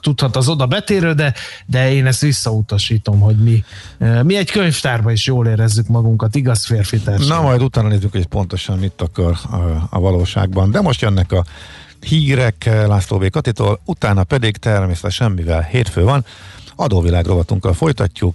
tudhat az oda betérő, de, de én ezt visszautasítom, hogy mi, mi egy könyvtárban is jól érezzük magunkat, igaz férfi társadalom. Na majd utána nézzük, hogy pontosan mit akar a, a valóságban. De most jönnek a hírek László B. Katitól, utána pedig természetesen, mivel hétfő van, adóvilág rovatunkkal folytatjuk,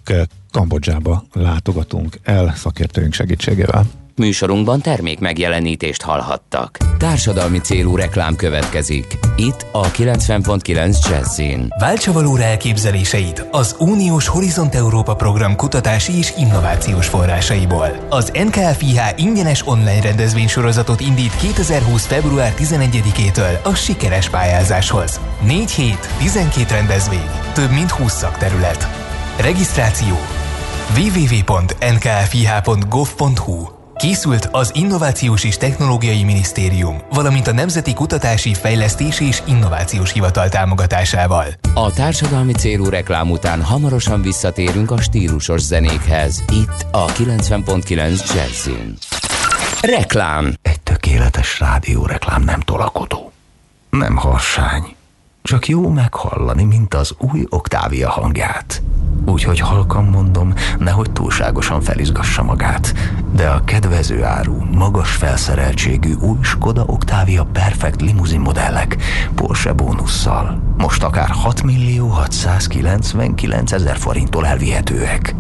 Kambodzsába látogatunk el szakértőink segítségével. Műsorunkban termék megjelenítést hallhattak. Társadalmi célú reklám következik. Itt a 90.9 Jazzin. Váltsa valóra elképzeléseit az Uniós Horizont Európa program kutatási és innovációs forrásaiból. Az NKFIH ingyenes online rendezvénysorozatot indít 2020. február 11-től a sikeres pályázáshoz. 4 hét, 12 rendezvény, több mint 20 szakterület. Regisztráció www.nkfih.gov.hu Készült az Innovációs és Technológiai Minisztérium, valamint a Nemzeti Kutatási Fejlesztési és Innovációs Hivatal támogatásával. A társadalmi célú reklám után hamarosan visszatérünk a stílusos zenékhez. Itt a 90.9 Jazzin. Reklám Egy tökéletes rádióreklám nem tolakodó. Nem harsány. Csak jó meghallani, mint az új Oktávia hangját. Úgyhogy halkan mondom, nehogy túlságosan felizgassa magát. De a kedvező áru, magas felszereltségű új Skoda Octavia Perfect limuzin modellek Porsche bónusszal most akár 6 millió 699 ezer forinttól elvihetőek.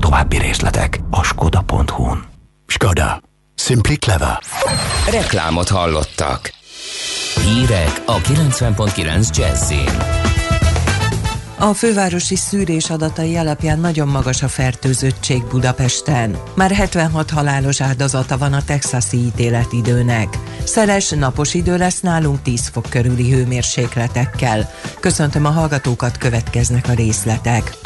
További részletek a skoda.hu-n. Skoda. Simply clever. Reklámot hallottak. Hírek a 90.9 Jazzin. A fővárosi szűrés adatai alapján nagyon magas a fertőzöttség Budapesten. Már 76 halálos áldozata van a texasi ítéletidőnek. Szeles, napos idő lesz nálunk 10 fok körüli hőmérsékletekkel. Köszöntöm a hallgatókat, következnek a részletek.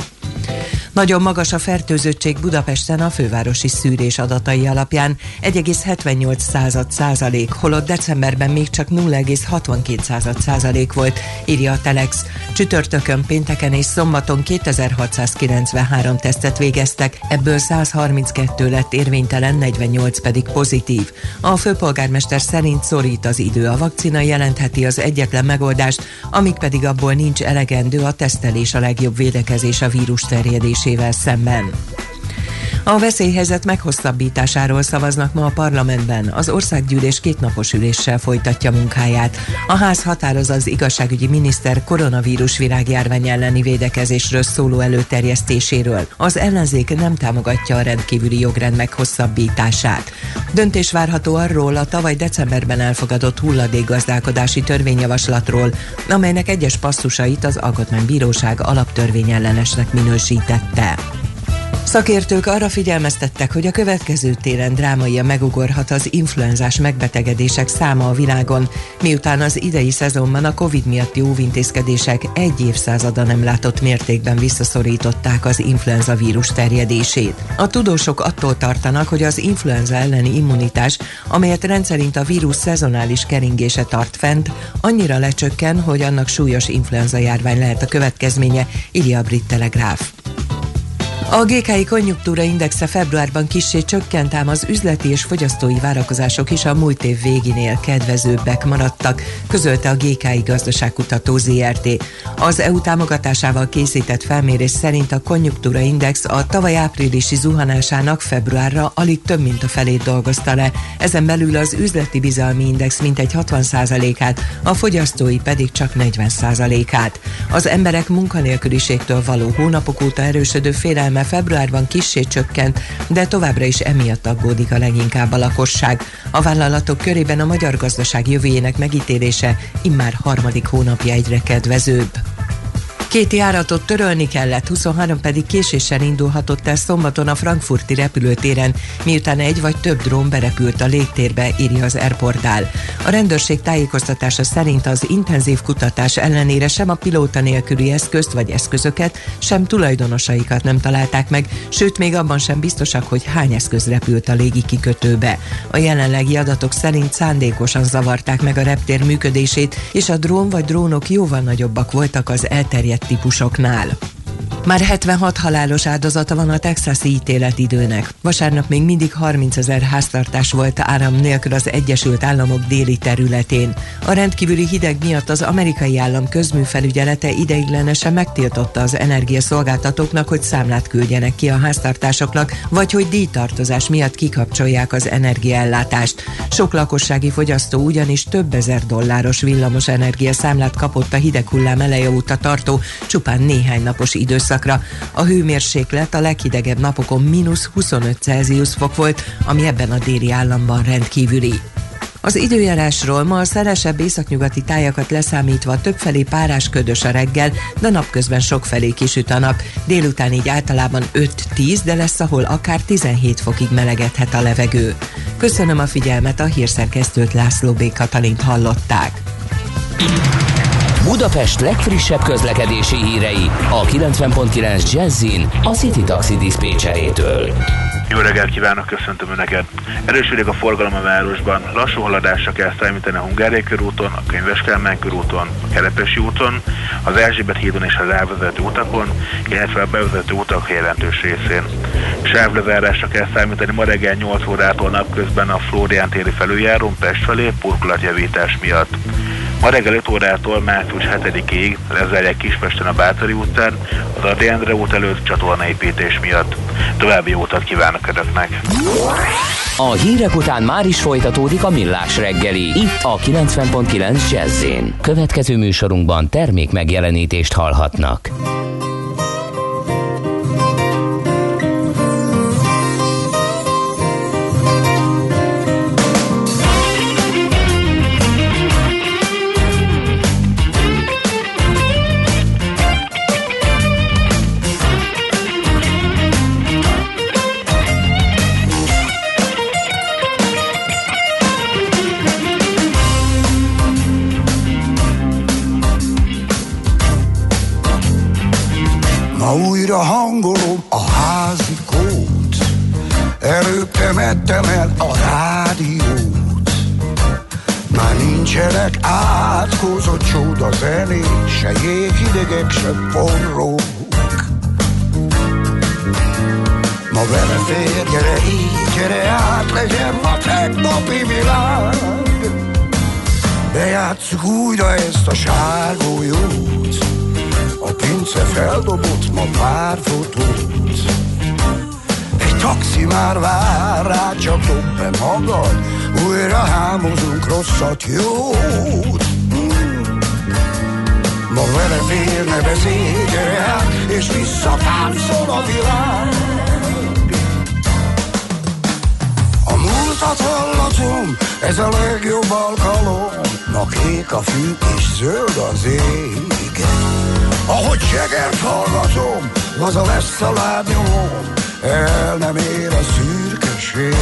Nagyon magas a fertőzöttség Budapesten a fővárosi szűrés adatai alapján 1,78 század százalék, holott decemberben még csak 0,62 század százalék volt, írja a Telex. Csütörtökön, pénteken és szombaton 2693 tesztet végeztek, ebből 132 lett érvénytelen, 48 pedig pozitív. A főpolgármester szerint szorít az idő, a vakcina jelentheti az egyetlen megoldást, amíg pedig abból nincs elegendő, a tesztelés a legjobb védekezés a vírus terjedésével szemben. A veszélyhelyzet meghosszabbításáról szavaznak ma a parlamentben. Az országgyűlés kétnapos üléssel folytatja munkáját. A ház határoz az igazságügyi miniszter koronavírus virágjárvány elleni védekezésről szóló előterjesztéséről. Az ellenzék nem támogatja a rendkívüli jogrend meghosszabbítását. Döntés várható arról a tavaly decemberben elfogadott hulladékgazdálkodási törvényjavaslatról, amelynek egyes passzusait az Alkotmánybíróság alaptörvényellenesnek minősítette. Szakértők arra figyelmeztettek, hogy a következő télen drámaia megugorhat az influenzás megbetegedések száma a világon, miután az idei szezonban a Covid miatti óvintézkedések egy évszázada nem látott mértékben visszaszorították az influenza vírus terjedését. A tudósok attól tartanak, hogy az influenza elleni immunitás, amelyet rendszerint a vírus szezonális keringése tart fent, annyira lecsökken, hogy annak súlyos influenza járvány lehet a következménye, írja a brit telegráf. A GKI konjunktúra indexe februárban kissé csökkent, ám az üzleti és fogyasztói várakozások is a múlt év végénél kedvezőbbek maradtak, közölte a GKI gazdaságkutató ZRT. Az EU támogatásával készített felmérés szerint a konjunktúra index a tavaly áprilisi zuhanásának februárra alig több mint a felét dolgozta le, ezen belül az üzleti bizalmi index mintegy 60%-át, a fogyasztói pedig csak 40%-át. Az emberek munkanélküliségtől való hónapok óta erősödő félelme februárban kissé csökkent, de továbbra is emiatt aggódik a leginkább a lakosság. A vállalatok körében a magyar gazdaság jövőjének megítélése immár harmadik hónapja egyre kedvezőbb. Két járatot törölni kellett, 23 pedig késéssel indulhatott el szombaton a frankfurti repülőtéren, miután egy vagy több drón berepült a légtérbe, írja az Airportál. A rendőrség tájékoztatása szerint az intenzív kutatás ellenére sem a pilóta nélküli eszközt vagy eszközöket, sem tulajdonosaikat nem találták meg, sőt még abban sem biztosak, hogy hány eszköz repült a légi kikötőbe. A jelenlegi adatok szerint szándékosan zavarták meg a reptér működését, és a drón vagy drónok jóval nagyobbak voltak az elterjedt típusoknál. Már 76 halálos áldozata van a texasi ítéletidőnek. Vasárnap még mindig 30 ezer háztartás volt áram nélkül az Egyesült Államok déli területén. A rendkívüli hideg miatt az amerikai állam közműfelügyelete ideiglenesen megtiltotta az energiaszolgáltatóknak, hogy számlát küldjenek ki a háztartásoknak, vagy hogy díjtartozás miatt kikapcsolják az energiaellátást. Sok lakossági fogyasztó ugyanis több ezer dolláros villamos energiaszámlát kapott a hideg hullám eleje óta tartó csupán néhány napos időszak időszakra. A hőmérséklet a leghidegebb napokon mínusz 25 Celsius fok volt, ami ebben a déli államban rendkívüli. Az időjárásról ma a szeresebb északnyugati tájakat leszámítva többfelé párás ködös a reggel, de napközben sokfelé kisüt a nap. Délután így általában 5-10, de lesz, ahol akár 17 fokig melegedhet a levegő. Köszönöm a figyelmet, a hírszerkesztőt László B. Katalint hallották. Budapest legfrissebb közlekedési hírei a 90.9 Jazzin a City Taxi Dispécsejétől. Jó reggelt kívánok, köszöntöm Önöket! Erősödik a forgalom a városban, lassú haladásra kell számítani a Hungária körúton, a Könyves Kálmán körúton, a Kerepesi úton, az Erzsébet hídon és az elvezető utakon, illetve a bevezető utak jelentős részén. Sávlezárásra kell számítani ma reggel 8 órától napközben a Flórián téri felüljárón Pest felé burkolatjavítás miatt. Ma reggel 5 órától március 7-ig lezárják Kispesten a Bátori utcán, az Adi Endre út előtt csatornaépítés miatt. További jó utat kívánok Önöknek! A hírek után már is folytatódik a millás reggeli, itt a 90.9 jazz Következő műsorunkban termék megjelenítést hallhatnak. Csoda zenék, se jéghidegek, se forrók. Ma vele fér, gyere így, gyere át, legyen a tegnapi világ. Bejátszuk újra ezt a sárgójót, a pince feldobott ma pár fotót Egy taxi már vár rá, csak dob be magad Újra hámozunk rosszat, jót. Ma vele fér, ne beszélj, gyere át És visszatáncol a világ A múltat hallatom, ez a legjobb alkalom Ma kék a fű és zöld az ég ahogy segert hallgatom, laza lesz a lábnyomom, el nem ér a szürkeség.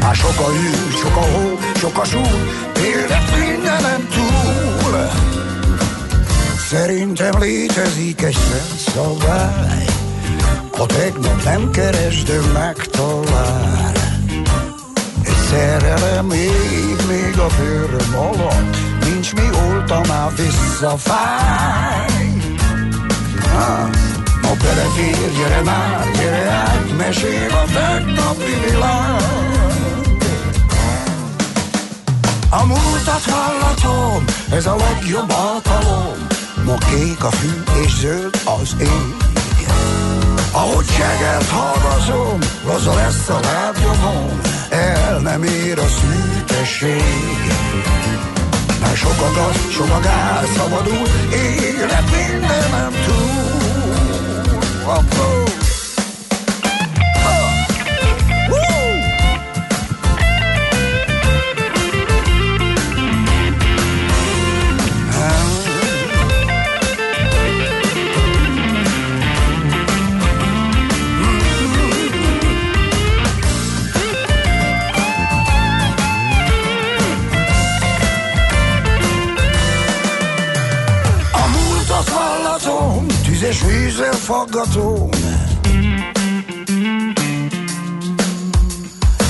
Már sok a hű, sok a hó, sok a súly, élet mindenem túl. Szerintem létezik egy szabály, ha tegnap nem keresd, megtalál. Egy szerelem ég még a bőröm alatt, nincs mi oltam már visszafáj. Ah, ma belefér, gyere már, gyere át, mesél a tegnapi világ. A múltat hallatom, ez a legjobb alkalom, ma kék a fű és zöld az ég. Ahogy segelt hallgatom, laza lesz a lábnyomom, el nem ér a szűkesség. Már sok a gaz, sok a gáz, szabadul, élet mindenem túl. Apró. és vízzel faggató.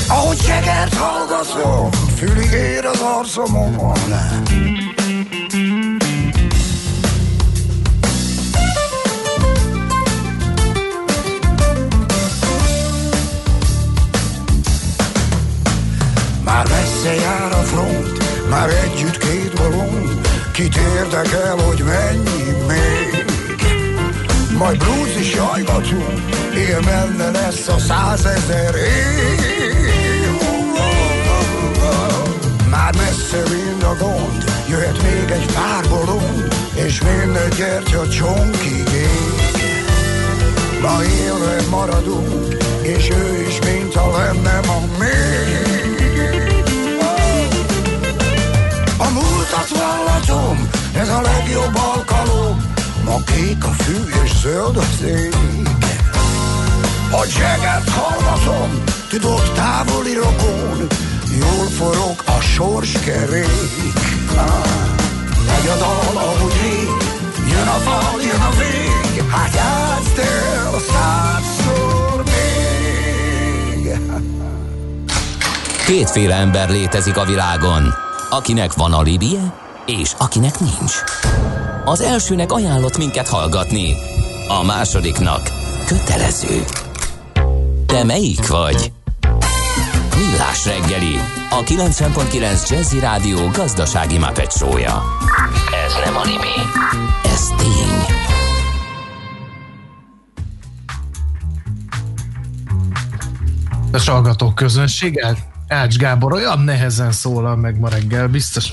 Ahogy jegert hallgatok, fülig ér az arcomon. Már messze jár a front, már együtt két balon, kit érdekel, hogy mennyi még. Majd blues is jajgatunk Él menne lesz a százezer év. Már messze mind a gond Jöhet még egy pár bolond És minden gyertya csonkig ég Ma élve maradunk És ő is mint a lenne ma még. A múltat vallatom, ez a legjobb alkalom Ma kék a fű és zöld az ég A jeget hallgatom, tudod távoli rokon Jól forog a sorskerék Megy a dal, ahogy rég Jön a fal, jön a vég Hát játszd el százszor még. Kétféle ember létezik a világon, akinek van alibije, és akinek nincs. Az elsőnek ajánlott minket hallgatni, a másodiknak kötelező. Te melyik vagy? Millás reggeli, a 90.9 Jazzy Rádió gazdasági mapetsója. Ez nem animi, ez tény. A hallgatók közönséggel? Ács Gábor olyan nehezen szólal meg ma reggel, biztos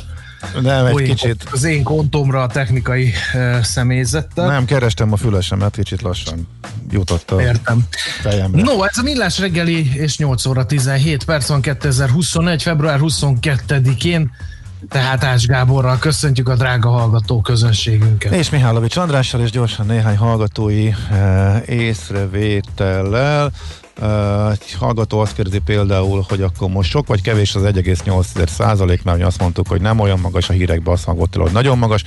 Nem, egy Olyan kicsit. Az én kontomra a technikai uh, személyzettel. Nem, kerestem a fülesemet, kicsit lassan jutott a Értem. fejemre. No, ez a Millás reggeli, és 8 óra 17 perc van 2021. február 22-én, tehát Ács Gáborral köszöntjük a drága hallgató közönségünket. És Mihálovics Andrással, és gyorsan néhány hallgatói eh, észrevétellel. Egy hallgató azt kérdezi például, hogy akkor most sok vagy kevés az 1,8 százalék, mert azt mondtuk, hogy nem olyan magas a hírekben, azt hangott el, hogy nagyon magas,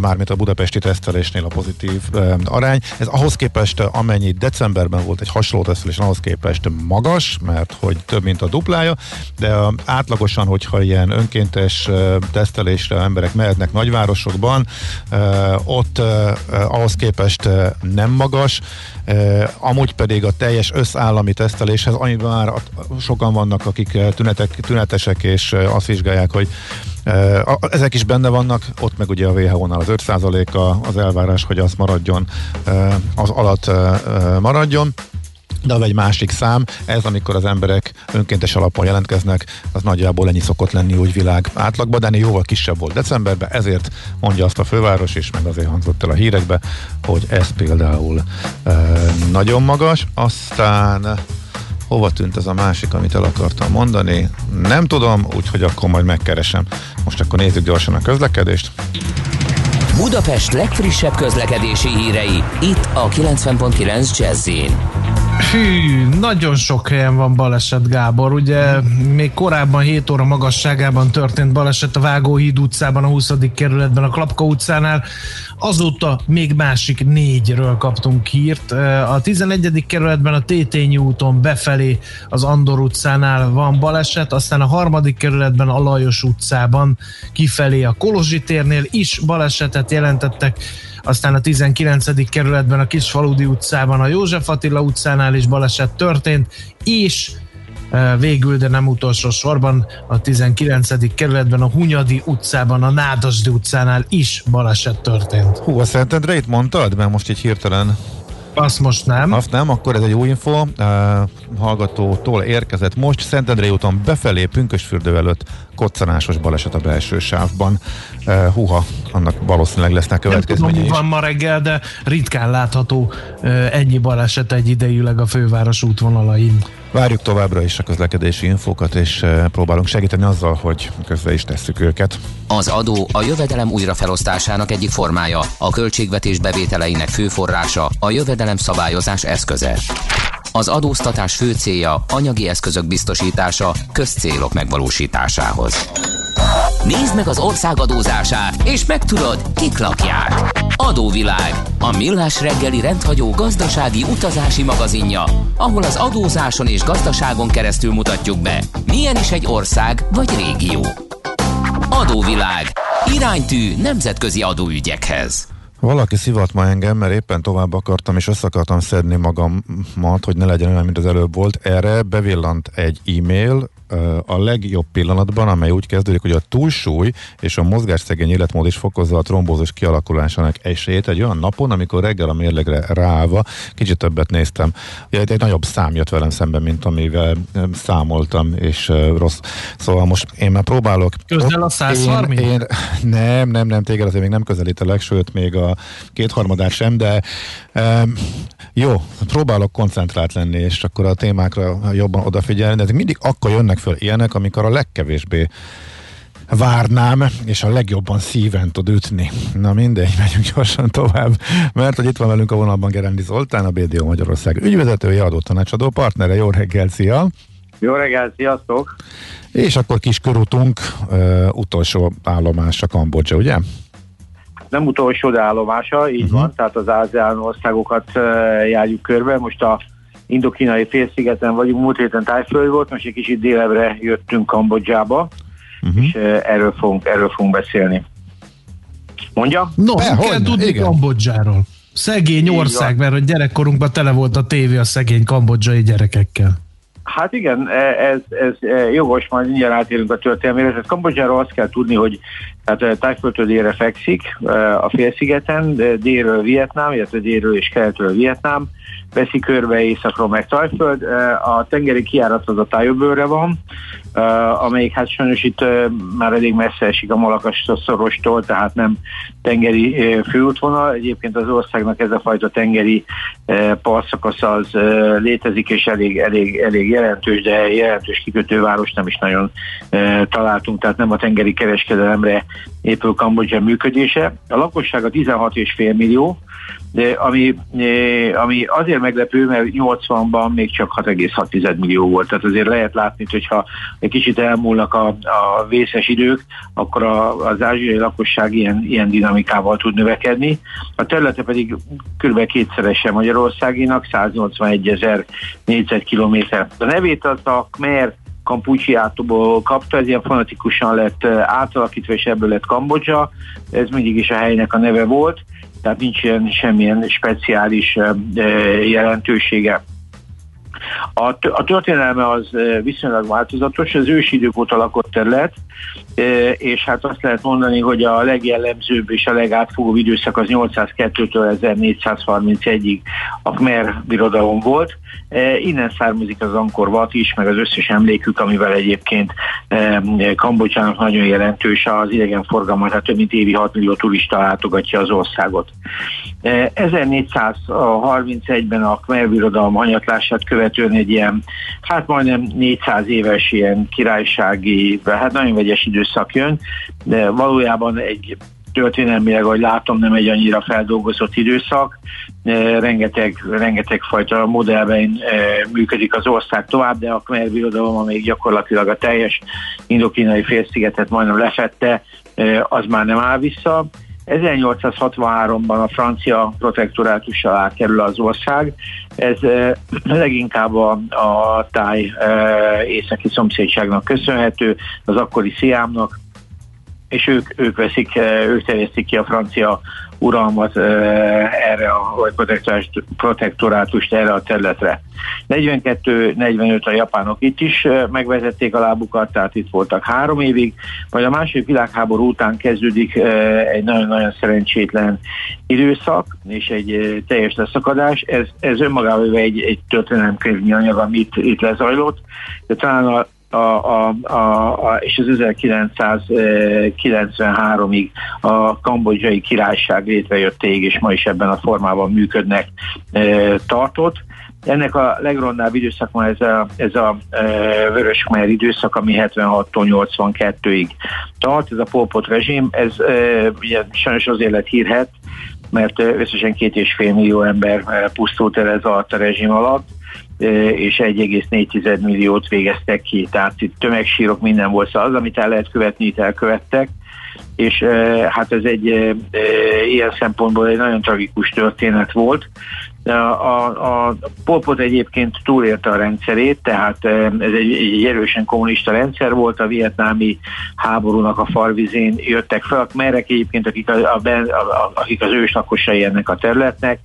mármint a budapesti tesztelésnél a pozitív arány. Ez ahhoz képest, amennyi decemberben volt egy hasonló tesztelés, ahhoz képest magas, mert hogy több, mint a duplája, de átlagosan, hogyha ilyen önkéntes tesztelésre emberek mehetnek nagyvárosokban, ott ahhoz képest nem magas, amúgy pedig a teljes összállami teszteléshez, amiben már sokan vannak, akik tünetek, tünetesek, és azt vizsgálják, hogy ezek is benne vannak, ott meg ugye a WHO-nál az 5% a- az elvárás, hogy az maradjon, az alatt maradjon. De egy másik szám, ez amikor az emberek önkéntes alapon jelentkeznek, az nagyjából ennyi szokott lenni úgy világ átlagban, de jóval kisebb volt decemberben, ezért mondja azt a főváros is, meg azért hangzott el a hírekbe, hogy ez például e, nagyon magas. Aztán hova tűnt ez a másik, amit el akartam mondani? Nem tudom, úgyhogy akkor majd megkeresem. Most akkor nézzük gyorsan a közlekedést. Budapest legfrissebb közlekedési hírei, itt a 90.9 jazz Hű, nagyon sok helyen van baleset, Gábor. Ugye még korábban 7 óra magasságában történt baleset a Vágóhíd utcában, a 20. kerületben, a Klapka utcánál. Azóta még másik négyről kaptunk hírt. A 11. kerületben a Tétényi úton befelé az Andor utcánál van baleset, aztán a harmadik kerületben a Lajos utcában kifelé a Kolozsi térnél is balesetet jelentettek aztán a 19. kerületben a Kisfaludi utcában, a József Attila utcánál is baleset történt, és e, végül, de nem utolsó sorban a 19. kerületben a Hunyadi utcában, a Nádasdi utcánál is baleset történt. Hú, a Szentendreit mondtad? Mert most így hirtelen Azt most nem. Azt nem, akkor ez egy jó info. Uh, hallgatótól érkezett most. Szentendrei úton befelé Pünkösfürdő előtt koccanásos baleset a belső sávban. Uh, húha, annak valószínűleg lesznek Nem tudom, következményei mi van ma reggel, de ritkán látható e, ennyi baleset egyidejűleg a főváros útvonalain. Várjuk továbbra is a közlekedési infókat, és uh, próbálunk segíteni azzal, hogy közre is tesszük őket. Az adó a jövedelem újrafelosztásának egyik formája, a költségvetés bevételeinek fő forrása, a jövedelem szabályozás eszköze. Az adóztatás fő célja anyagi eszközök biztosítása közcélok megvalósításához. Nézd meg az ország adózását, és megtudod, kik lakják. Adóvilág, a millás reggeli rendhagyó gazdasági utazási magazinja, ahol az adózáson és gazdaságon keresztül mutatjuk be, milyen is egy ország vagy régió. Adóvilág. Iránytű nemzetközi adóügyekhez. Valaki szivat ma engem, mert éppen tovább akartam, és össze akartam szedni magamat, hogy ne legyen olyan, mint az előbb volt. Erre bevillant egy e-mail, a legjobb pillanatban, amely úgy kezdődik, hogy a túlsúly és a mozgásszegény életmód is fokozza a trombózis kialakulásának esélyét egy olyan napon, amikor reggel a mérlegre ráállva kicsit többet néztem. Ugye egy nagyobb szám jött velem szemben, mint amivel számoltam, és rossz. Szóval most én már próbálok. Közel a 130? Én, én, nem, nem, nem, téged azért még nem közelítelek, sőt, még a kétharmadát sem, de um, jó, próbálok koncentrált lenni, és akkor a témákra jobban odafigyelni, de ezek mindig akkor jönnek föl ilyenek, amikor a legkevésbé várnám, és a legjobban szíven tud ütni. Na mindegy, megyünk gyorsan tovább, mert hogy itt van velünk a vonalban Gerendi Zoltán, a BDO Magyarország ügyvezetője, adótanácsadó partnere. Jó reggel, szia! Jó reggel, sziasztok! És akkor kis körútunk, uh, utolsó állomás a Kambodzsa, ugye? Nem utolsó állomása, így uh-huh. van, tehát az ASEAN országokat uh, járjuk körbe. Most a indokínai félszigeten vagyunk, múlt héten tájföld volt, most egy kicsit délebre jöttünk Kambodzsába, uh-huh. és uh, erről, fogunk, erről fogunk beszélni. Mondja? No, Be, kell tudni igen. Kambodzsáról. Szegény ország, mert a gyerekkorunkban tele volt a tévé a szegény kambodzsai gyerekekkel. Hát igen, e, ez, ez e, jogos, majd mindjárt átérünk a történelmére. Tehát Kambodzsáról azt kell tudni, hogy tehát e, Tájföldtől délre fekszik a félszigeten, délről Vietnám, illetve délről és keletről Vietnám, veszi körbe északról meg Tajföld. A tengeri kiárat az a tájöbőre van, amelyik hát sajnos itt már elég messze esik a Malakas szorostól, tehát nem tengeri főútvonal. Egyébként az országnak ez a fajta tengeri partszakasz az létezik, és elég, elég, elég jelentős, de jelentős kikötőváros nem is nagyon találtunk, tehát nem a tengeri kereskedelemre épül Kambodzsa működése. A lakossága 16,5 millió, ami, ami azért meglepő, mert 80-ban még csak 6,6 millió volt. Tehát azért lehet látni, hogyha egy kicsit elmúlnak a, a vészes idők, akkor a, az ázsiai lakosság ilyen, ilyen dinamikával tud növekedni. A területe pedig kb. kétszerese Magyarországinak, 181 ezer négyzetkilométer. A nevét az a Khmer Kampucsiátóból kapta, ez ilyen fanatikusan lett átalakítva, és ebből lett Kambodzsa. Ez mindig is a helynek a neve volt tehát nincs ilyen, semmilyen speciális jelentősége. A, történelme az viszonylag változatos, az ősidők óta lakott terület, és hát azt lehet mondani, hogy a legjellemzőbb és a legátfogóbb időszak az 802-től 1431-ig a Khmer birodalom volt. Innen származik az Angkor Wat is, meg az összes emlékük, amivel egyébként Kambodzsának nagyon jelentős az idegenforgalma, tehát több mint évi 6 millió turista látogatja az országot. 1431-ben a Khmer birodalom hanyatlását követően egy ilyen, hát majdnem 400 éves ilyen királysági, hát nagyon vegyes időszak jön, de valójában egy történelmileg, ahogy látom, nem egy annyira feldolgozott időszak. Rengeteg, rengeteg fajta modellben működik az ország tovább, de a Khmer birodalom, amelyik gyakorlatilag a teljes indokínai félszigetet majdnem lefette, az már nem áll vissza. 1863-ban a francia protektorátus alá kerül az ország. Ez leginkább a, a táj északi szomszédságnak köszönhető, az akkori Sziámnak, és ők, ők veszik, ők terjesztik ki a francia uralmat erre a vagy protektorátust erre a területre. 42-45 a japánok itt is megvezették a lábukat, tehát itt voltak három évig, majd a második világháború után kezdődik egy nagyon-nagyon szerencsétlen időszak, és egy teljes leszakadás. Ez, ez önmagában egy, egy történelemkönyvnyi anyag, amit itt lezajlott, de talán a a, a, a, a, és az 1993-ig a kambodzsai királyság létrejöttéig, és ma is ebben a formában működnek e, tartott. Ennek a legrondább időszak ma ez a, ez a e, vörös Khmer időszak, ami 76-tól 82-ig tart, ez a polpot rezsim, ez e, ugye, sajnos azért lett hírhet, mert összesen két és fél millió ember pusztult el ez alatt a rezsim alatt, és 1,4 milliót végeztek ki, tehát itt tömegsírok minden volt, szóval az, amit el lehet követni, itt elkövettek, és hát ez egy ilyen szempontból egy nagyon tragikus történet volt, A, a, Polpot egyébként túlélte a rendszerét, tehát ez egy, egy erősen kommunista rendszer volt, a vietnámi háborúnak a farvizén jöttek fel, merek egyébként, akik, a, a, a, akik az őslakosai ennek a területnek,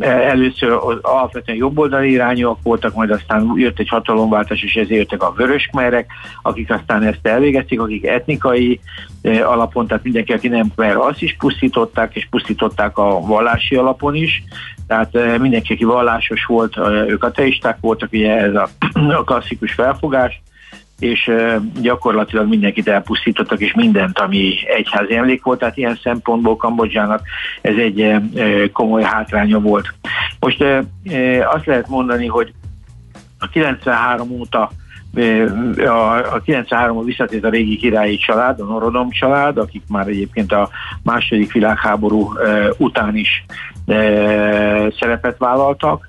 először alapvetően jobboldali irányúak voltak, majd aztán jött egy hatalomváltás, és ezért jöttek a vöröskmerek, akik aztán ezt elvégezték, akik etnikai alapon, tehát mindenki, aki nem kmer, azt is pusztították, és pusztították a vallási alapon is, tehát mindenki, aki vallásos volt, ők ateisták voltak, ugye ez a, a klasszikus felfogás, és gyakorlatilag mindenkit elpusztítottak, és mindent, ami egyházi emlék volt, tehát ilyen szempontból Kambodzsának ez egy komoly hátránya volt. Most azt lehet mondani, hogy a 93 óta a, a 93 visszatért a régi királyi család, a Norodom család, akik már egyébként a második világháború után is szerepet vállaltak,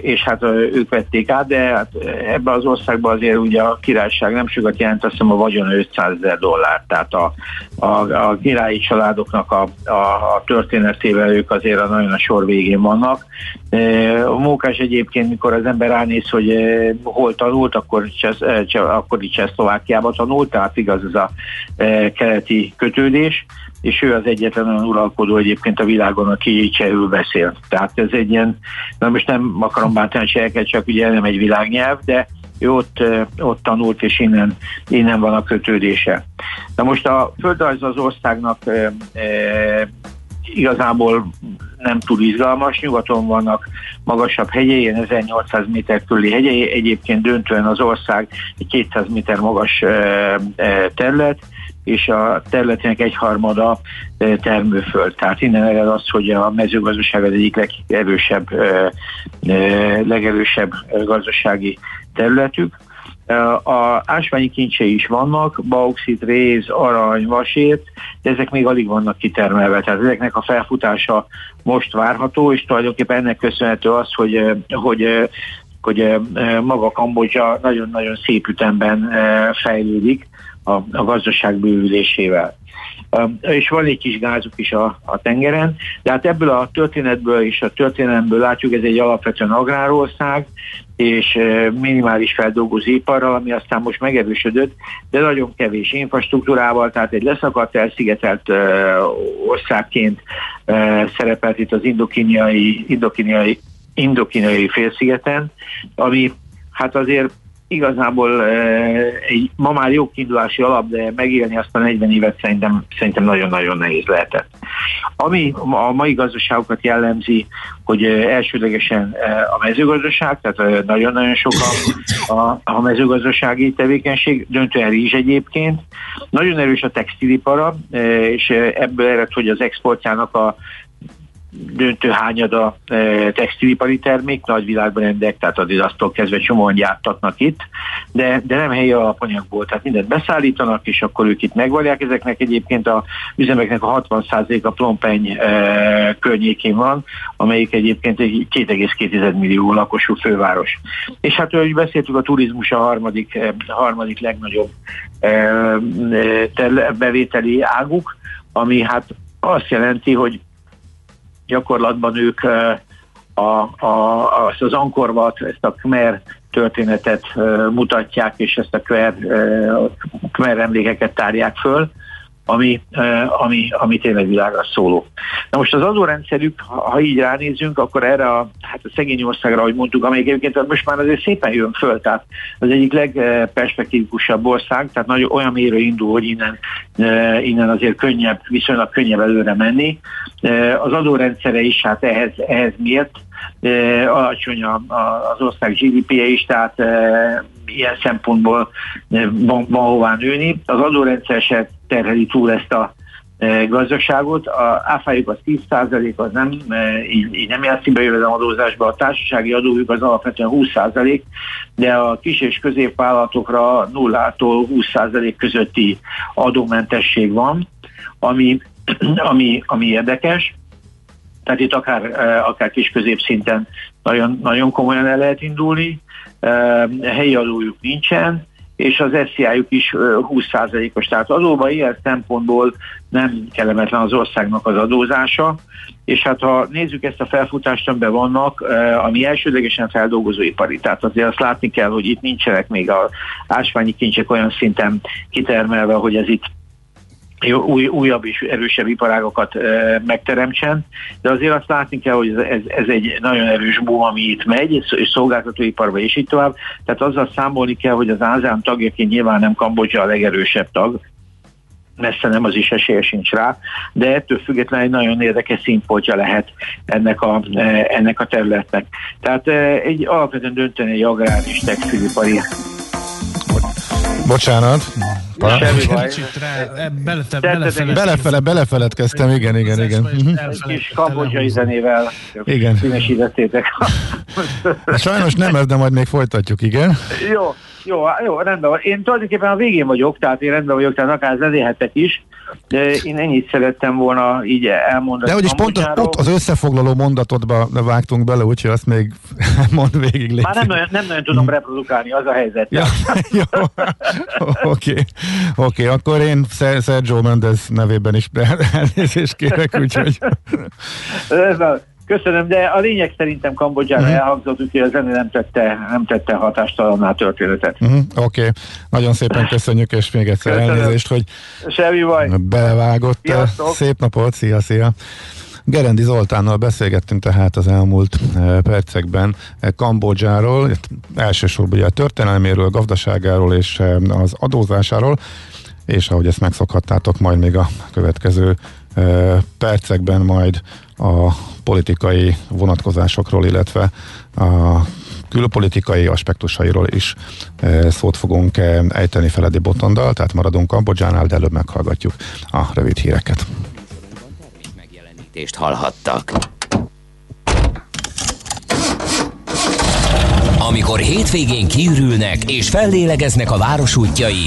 és hát ők vették át, de hát ebben az országban azért ugye a királyság nem sokat jelent, azt hiszem a vagyon 500 ezer dollár, tehát a, a, a királyi családoknak a, a, a történetével ők azért a nagyon a sor végén vannak. A mókás egyébként, mikor az ember ránéz, hogy hol tanult, akkor, akkor is Csehszlovákiában tanult, tehát igaz ez a keleti kötődés, és ő az egyetlen olyan uralkodó egyébként a világon, aki csehül beszél. Tehát ez egy ilyen, na most nem akarom bántani cseheket, csak ugye nem egy világnyelv, de ő ott, ott tanult, és innen, innen van a kötődése. Na most a földrajz az országnak e, igazából nem túl izgalmas, nyugaton vannak magasabb hegyei, 1800 méter körüli hegyei, egyébként döntően az ország egy 200 méter magas e, e, terület, és a területének egyharmada termőföld. Tehát innen ered az, hogy a mezőgazdaság az egyik legerősebb, legerősebb gazdasági területük. A ásványi kincsei is vannak, bauxit, réz, arany, vasért, de ezek még alig vannak kitermelve. Tehát ezeknek a felfutása most várható, és tulajdonképpen ennek köszönhető az, hogy, hogy hogy maga Kambodzsa nagyon-nagyon szép ütemben fejlődik, a, a gazdaság bővülésével. És van egy kis gázuk is a, a tengeren, de hát ebből a történetből és a történelemből látjuk, ez egy alapvetően agrárország, és minimális feldolgozóiparral, ami aztán most megerősödött, de nagyon kevés infrastruktúrával, tehát egy leszakadt, elszigetelt országként szerepelt itt az indokiniai, indokiniai, indokiniai félszigeten, ami hát azért igazából egy, ma már jó kiindulási alap, de megélni azt a 40 évet szerintem, szerintem nagyon-nagyon nehéz lehetett. Ami a mai gazdaságokat jellemzi, hogy elsődlegesen a mezőgazdaság, tehát nagyon-nagyon sok a, a mezőgazdasági tevékenység, döntően rizs egyébként. Nagyon erős a textilipara, és ebből ered, hogy az exportjának a döntő hányada e, textilipari termék, nagyvilágbrendek, tehát az aztól kezdve csomóan gyártatnak itt, de, de nem helyi alapanyagból, tehát mindent beszállítanak, és akkor ők itt megvallják. Ezeknek egyébként a üzemeknek a 60%-a Plompeny e, környékén van, amelyik egyébként egy 2,2 millió lakosú főváros. És hát, ahogy beszéltük, a turizmus a harmadik, e, harmadik legnagyobb e, e, bevételi águk, ami hát azt jelenti, hogy gyakorlatban ők a, a, azt az ankorvat, ezt a Khmer történetet mutatják, és ezt a Khmer, Khmer emlékeket tárják föl, ami, ami, ami tényleg világra szóló. Na most az adórendszerük, ha így ránézünk, akkor erre a, hát a szegény országra, ahogy mondtuk, amelyik egyébként most már azért szépen jön föl, tehát az egyik legperspektívikusabb ország, tehát nagyon olyan mérő indul, hogy innen, innen azért könnyebb, viszonylag könnyebb előre menni. Az adórendszere is hát ehhez, ehhez miért? alacsony az ország GDP-je is, tehát ilyen szempontból van, van hová nőni. Az adórendszer se terheli túl ezt a gazdaságot. A áfájuk az 10% az nem, így, így nem játszik be jövedelemadózásba, a társasági adójuk az alapvetően 20%, de a kis és középvállalatokra nullától 20% közötti adómentesség van, ami, ami, ami érdekes. Tehát itt akár, akár kis-közép szinten nagyon, nagyon komolyan el lehet indulni, helyi adójuk nincsen, és az SZIA-juk is 20%-os. Tehát adóban ilyen szempontból nem kellemetlen az országnak az adózása, és hát ha nézzük ezt a felfutást, amiben vannak, ami elsődlegesen feldolgozóipari, tehát azért azt látni kell, hogy itt nincsenek még a ásványi kincsek olyan szinten kitermelve, hogy ez itt új, újabb és erősebb iparágokat e, megteremtsen, de azért azt látni kell, hogy ez, ez egy nagyon erős boom, ami itt megy, és szolgáltatóiparba és így tovább. Tehát azzal számolni kell, hogy az ASEAN tagjaként nyilván nem Kambodzsa a legerősebb tag, messze nem az is esélye sincs rá, de ettől függetlenül egy nagyon érdekes színpontja lehet ennek a, ennek a területnek. Tehát egy alapvetően dönteni egy agrár és textilipari Bocsánat. Semmi baj. belefele, belefele, belefeledkeztem, igen, igen, igen. Kis kambodzsai zenével igen. színesítettétek. Sajnos nem ez, de majd még folytatjuk, igen. Jó, jó, jó, rendben van. Én tulajdonképpen a végén vagyok, tehát én rendben vagyok, tehát akár zenélhetek is. De én ennyit szerettem volna így elmondani. De hogy is pont az, összefoglaló mondatodba vágtunk bele, úgyhogy azt még mond végig légy. Már nem nagyon, nem nagyon tudom reprodukálni, az a helyzet. Ja, jó, oké, okay. okay, akkor én Sergio Mendez nevében is elnézést kérek, úgyhogy... Köszönöm, de a lényeg szerintem Kambodzsára uh-huh. elhangzott, úgyhogy a zene nem tette, nem tette hatástalanná a történetet. Uh-huh. Oké, okay. nagyon szépen köszönjük, és még egyszer Köszönöm. elnézést, hogy Semmi baj. belevágott. Sziasztok. Szép napot, szia, szia! Gerendi Zoltánnal beszélgettünk tehát az elmúlt eh, percekben eh, Kambodzsáról, elsősorban ugye a történelméről, gazdaságáról és eh, az adózásáról, és ahogy ezt megszokhattátok, majd még a következő percekben majd a politikai vonatkozásokról, illetve a külpolitikai aspektusairól is szót fogunk ejteni Feledi Botondal, tehát maradunk Kambodzsánál, de előbb meghallgatjuk a rövid híreket. Megjelenítést hallhattak. Amikor hétvégén kiürülnek és fellélegeznek a város útjai,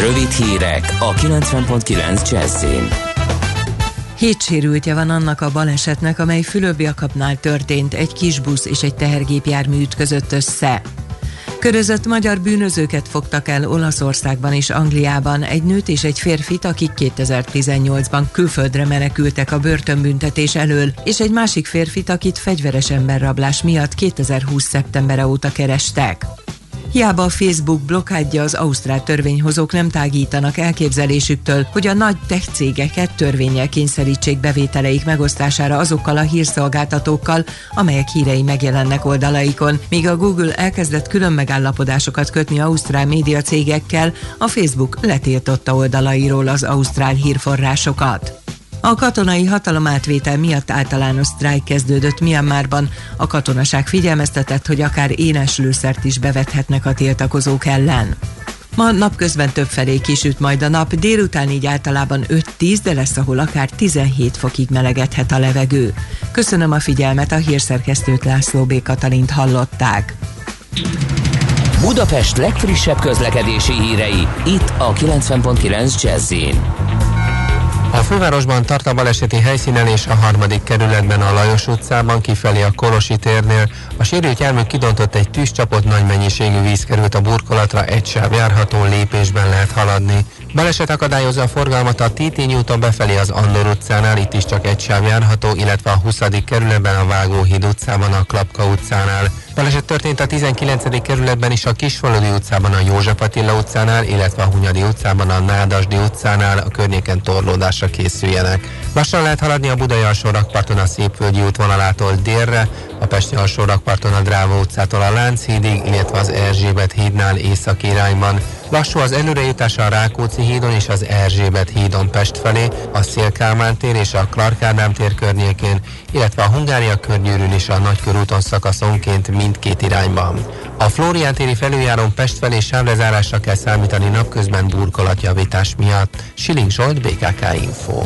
Rövid hírek a 90.9 Jazzin. Hét sérültje van annak a balesetnek, amely Fülöp-Jakabnál történt, egy kis busz és egy tehergépjármű ütközött össze. Körözött magyar bűnözőket fogtak el Olaszországban és Angliában, egy nőt és egy férfit, akik 2018-ban külföldre menekültek a börtönbüntetés elől, és egy másik férfit, akit fegyveres emberrablás miatt 2020. szeptembere óta kerestek. Hiába a Facebook blokkádja az ausztrál törvényhozók nem tágítanak elképzelésüktől, hogy a nagy tech cégeket törvényel kényszerítsék bevételeik megosztására azokkal a hírszolgáltatókkal, amelyek hírei megjelennek oldalaikon. Míg a Google elkezdett külön megállapodásokat kötni ausztrál média cégekkel, a Facebook letiltotta oldalairól az ausztrál hírforrásokat. A katonai hatalomátvétel miatt általános sztrájk kezdődött Myanmarban. A katonaság figyelmeztetett, hogy akár énes lőszert is bevethetnek a tiltakozók ellen. Ma napközben többfelé kisüt majd a nap, délután így általában 5-10, de lesz, ahol akár 17 fokig melegedhet a levegő. Köszönöm a figyelmet, a hírszerkesztőt László B. Katalint hallották. Budapest legfrissebb közlekedési hírei, itt a 90.9 jazz a fővárosban tart a baleseti helyszínen és a harmadik kerületben a Lajos utcában kifelé a Kolosi térnél. A sérült jármű kidontott egy tűzcsapot, nagy mennyiségű víz került a burkolatra, egy sáv járható lépésben lehet haladni. Baleset akadályozza a forgalmat a Tétény úton befelé az Andor utcánál, itt is csak egy sáv járható, illetve a 20. kerületben a Vágóhíd utcában, a Klapka utcánál. Baleset történt a 19. kerületben is a Kisfaludi utcában, a József Attila utcánál, illetve a Hunyadi utcában, a Nádasdi utcánál, a környéken torlódásra készüljenek. Lassan lehet haladni a Budai alsó rakparton a Szépvölgyi útvonalától délre, a Pesti alsó rakparton a Dráva utcától a Lánchídig, illetve az Erzsébet hídnál északi irányban. Lassú az előrejutás a Rákóczi hídon és az Erzsébet hídon Pest felé, a Szélkálmán tér és a Clark Ádám tér környékén, illetve a Hungária körgyűrűn és a Nagykörúton szakaszonként mindkét irányban. A Flórián téri felüljáron Pest felé sávlezárásra kell számítani napközben burkolatjavítás miatt. Siling Zsolt, BKK Info.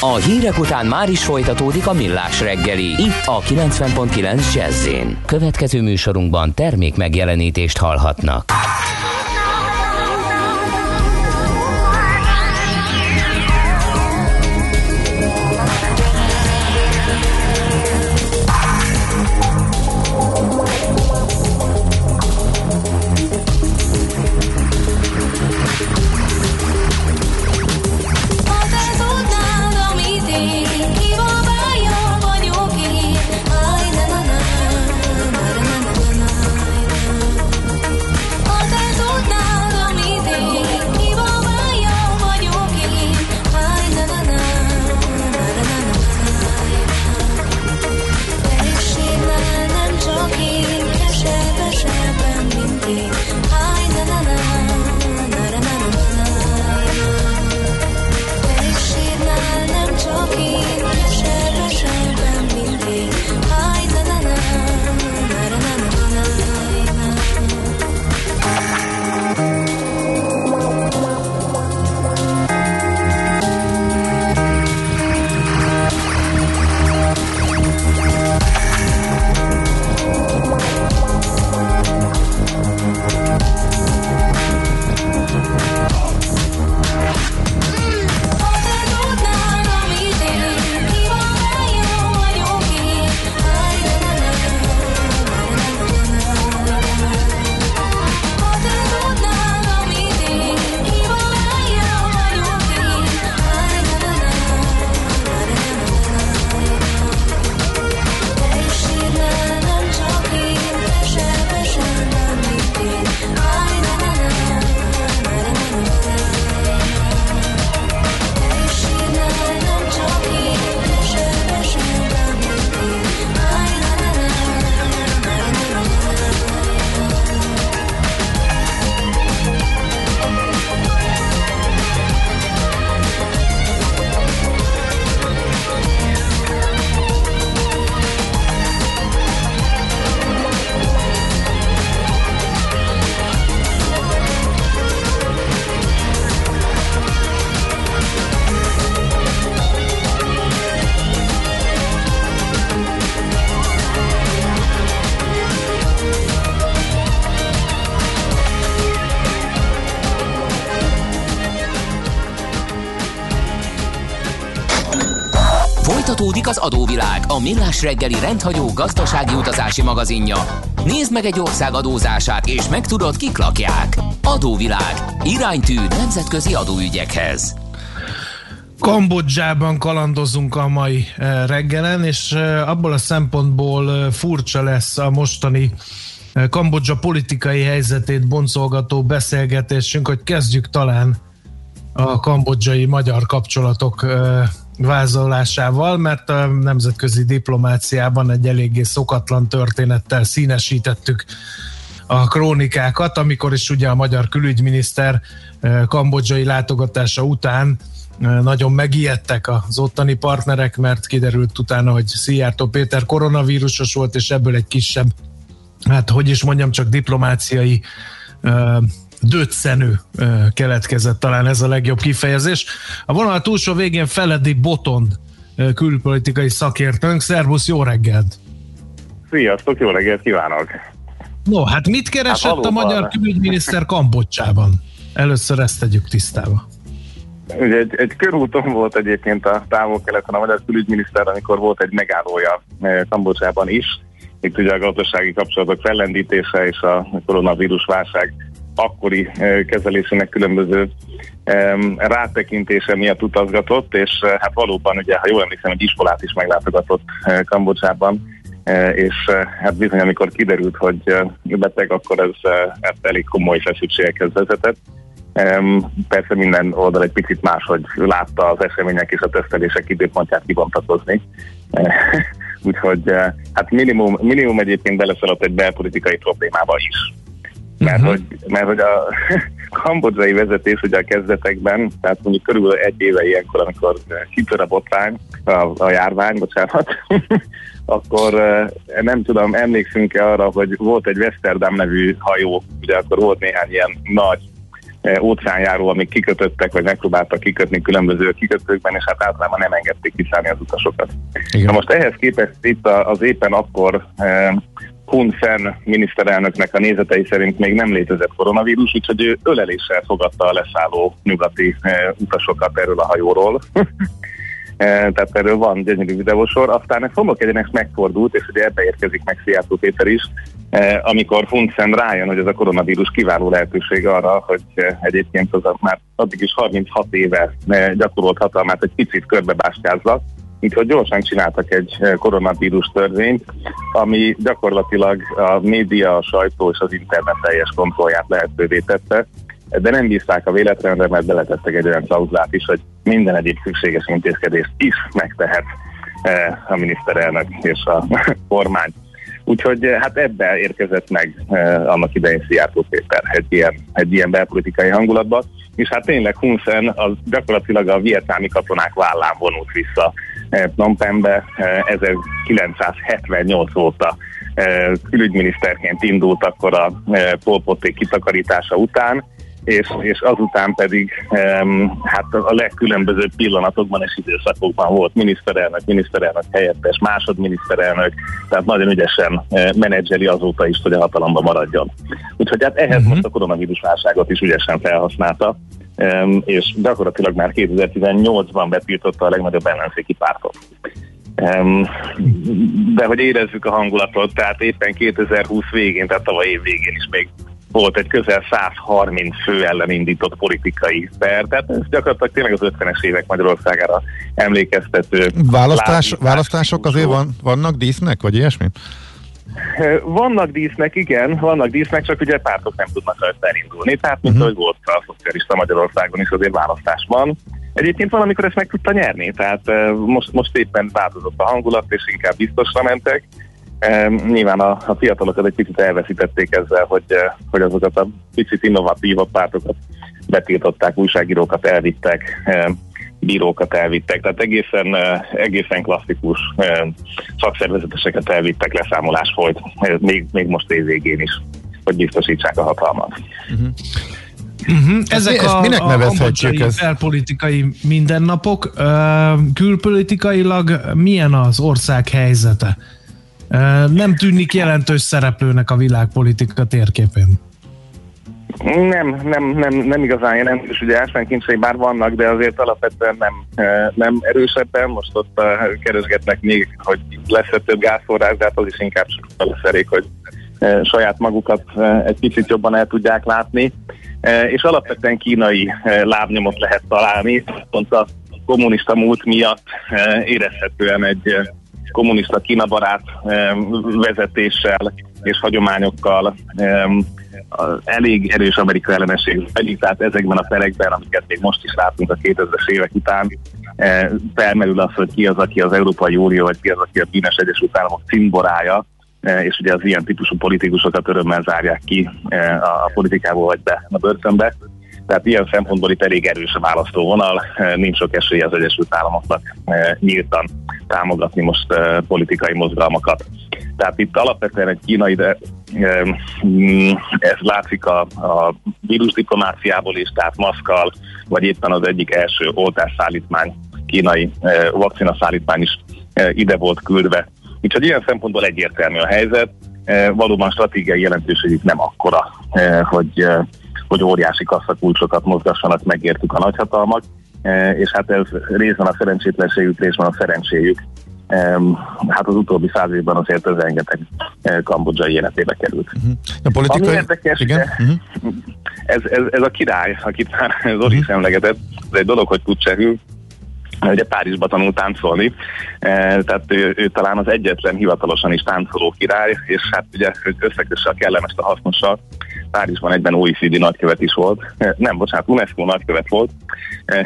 A hírek után már is folytatódik a millás reggeli. Itt a 90.9 jazz Következő műsorunkban termék megjelenítést hallhatnak. Folytatódik az adóvilág, a millás reggeli rendhagyó gazdasági utazási magazinja. Nézd meg egy ország adózását, és megtudod, kik lakják. Adóvilág. Iránytű nemzetközi adóügyekhez. Kambodzsában kalandozunk a mai eh, reggelen, és eh, abból a szempontból eh, furcsa lesz a mostani Kambodzsa politikai helyzetét boncolgató beszélgetésünk, hogy kezdjük talán a kambodzsai magyar kapcsolatok vázolásával, mert a nemzetközi diplomáciában egy eléggé szokatlan történettel színesítettük a krónikákat, amikor is ugye a magyar külügyminiszter kambodzsai látogatása után nagyon megijedtek az ottani partnerek, mert kiderült utána, hogy Szijjártó Péter koronavírusos volt, és ebből egy kisebb, hát hogy is mondjam, csak diplomáciai döccenő keletkezett, talán ez a legjobb kifejezés. A vonal túlsó végén Feledi Botond külpolitikai szakértőnk. Szervusz, jó reggelt! Sziasztok, jó reggelt kívánok! No, hát mit keresett hát a magyar külügyminiszter Kambocsában? Először ezt tegyük tisztába. Ugye egy, egy körúton volt egyébként a távol-keleten a magyar külügyminiszter, amikor volt egy megállója Kambocsában is. Itt ugye a gazdasági kapcsolatok fellendítése és a koronavírus válság akkori kezelésének különböző rátekintése miatt utazgatott, és hát valóban ugye, ha jól emlékszem, egy iskolát is meglátogatott Kambodzsában, és hát bizony, amikor kiderült, hogy beteg, akkor ez, ez elég komoly feszültségekhez vezetett. Persze minden oldal egy picit máshogy látta az események és a tesztelések időpontját kibontakozni. Úgyhogy hát minimum, minimum egyébként beleszaladt egy belpolitikai problémába is. Mert, uh-huh. hogy, mert hogy a kambodzsai vezetés ugye a kezdetekben, tehát mondjuk körülbelül egy éve ilyenkor, amikor kitör a botrány, a, a járvány, bocsánat, akkor nem tudom, emlékszünk-e arra, hogy volt egy Westerdam nevű hajó, ugye akkor volt néhány ilyen nagy óceánjáró, amik kikötöttek, vagy megpróbáltak kikötni különböző kikötőkben, és hát általában nem engedték kiszállni az utasokat. Igen. Na most ehhez képest itt az éppen akkor Hun Sen miniszterelnöknek a nézetei szerint még nem létezett koronavírus, úgyhogy ő öleléssel fogadta a leszálló nyugati utasokat erről a hajóról. tehát erről van gyönyörű videósor. Aztán ez Szomok egyenes megfordult, és ugye ebbe érkezik meg Szijjártó Péter is, amikor Funsen rájön, hogy ez a koronavírus kiváló lehetőség arra, hogy egyébként az már addig is 36 éve gyakorolt hatalmát egy picit körbebástyázza, hogy gyorsan csináltak egy koronavírus törvényt, ami gyakorlatilag a média, a sajtó és az internet teljes kontrollját lehetővé tette, de nem bízták a véletlenre, mert beletettek egy olyan klauzulát is, hogy minden egyéb szükséges intézkedést is megtehet eh, a miniszterelnök és a kormány. Úgyhogy eh, hát ebbe érkezett meg eh, annak idején Szijjártó Péter egy ilyen, egy ilyen belpolitikai hangulatba, és hát tényleg Hun Sen az gyakorlatilag a vietnámi katonák vállán vonult vissza Phnom Penhbe 1978 óta külügyminiszterként indult akkor a Polpoték kitakarítása után, és, és azután pedig um, hát a legkülönbözőbb pillanatokban és időszakokban volt miniszterelnök, miniszterelnök helyettes, másodminiszterelnök, tehát nagyon ügyesen uh, menedzseli azóta is, hogy a hatalomban maradjon. Úgyhogy hát ehhez uh-huh. most a koronavírus válságot is ügyesen felhasználta, um, és gyakorlatilag már 2018-ban betiltotta a legnagyobb ellenzéki pártot. De hogy érezzük a hangulatot, tehát éppen 2020 végén, tehát tavaly év végén is még volt egy közel 130 fő ellen indított politikai per, tehát ez gyakorlatilag tényleg az 50-es évek Magyarországára emlékeztető. Választás, választások azért van, vannak dísznek, vagy ilyesmi? Vannak dísznek, igen, vannak dísznek, csak ugye pártok nem tudnak rajta elindulni, tehát mint uh-huh. hogy volt a szocialista Magyarországon is azért választás van. Egyébként valamikor ezt meg tudta nyerni, tehát most, most éppen változott a hangulat, és inkább biztosra mentek. Nyilván a, a fiatalokat egy picit elveszítették ezzel, hogy, hogy azokat a picit innovatívabb pártokat betiltották, újságírókat elvittek, bírókat elvittek, tehát egészen, egészen klasszikus szakszervezeteseket elvittek, leszámolás folyt, még, még most évvégén is, hogy biztosítsák a hatalmat. Uh-huh. Uh-huh. Ezek ezt, a, minek nevezhetjük a belpolitikai mindennapok. Külpolitikailag milyen az ország helyzete? Nem tűnik jelentős szereplőnek a világpolitika térképén. Nem, nem, nem, nem igazán jelentős, ugye ásványkincsei bár vannak, de azért alapvetően nem, nem erősebben. Most ott keresgetnek még, hogy lesz-e több gázforrás, de hát az is inkább lesz elég, hogy saját magukat egy picit jobban el tudják látni. És alapvetően kínai lábnyomot lehet találni, pont a kommunista múlt miatt érezhetően egy kommunista kínabarát vezetéssel és hagyományokkal elég erős Amerika ellenesség pedig, tehát ezekben a perekben, amiket még most is látunk a 2000-es évek után, felmerül az, hogy ki az, aki az Európai Unió, vagy ki az, aki a Bínes Egyesült Államok cimborája, és ugye az ilyen típusú politikusokat örömmel zárják ki a politikából vagy be a börtönbe. Tehát ilyen szempontból itt elég erős a választóvonal, nincs sok esély az Egyesült Államoknak nyíltan támogatni most politikai mozgalmakat. Tehát itt alapvetően egy kínai, de mm, ez látszik a, a vírusdiplomáciából is, tehát maszkal, vagy éppen az egyik első oltásszállítmány, kínai vakcinaszállítmány is ide volt küldve. Úgyhogy ilyen szempontból egyértelmű a helyzet. Valóban stratégiai jelentőségük nem akkora, hogy hogy óriási kasszakulcsokat mozgassanak, megértük a nagyhatalmak, és hát ez részben a szerencsétlenségük, részben a szerencséjük. E, hát az utóbbi száz évben azért ez rengeteg e, kambodzsai életébe került. Uh-huh. A politikai... Ami érdekes, igen? Uh-huh. Ez, ez, ez, a király, akit már Zoli uh-huh. is emlegetett, ez egy dolog, hogy tud csehül, ugye Párizsba tanult táncolni, tehát ő, ő talán az egyetlen hivatalosan is táncoló király, és hát ugye összekösse a kellemes a hasznossal, Párizsban egyben OECD nagykövet is volt, nem, bocsánat, UNESCO nagykövet volt,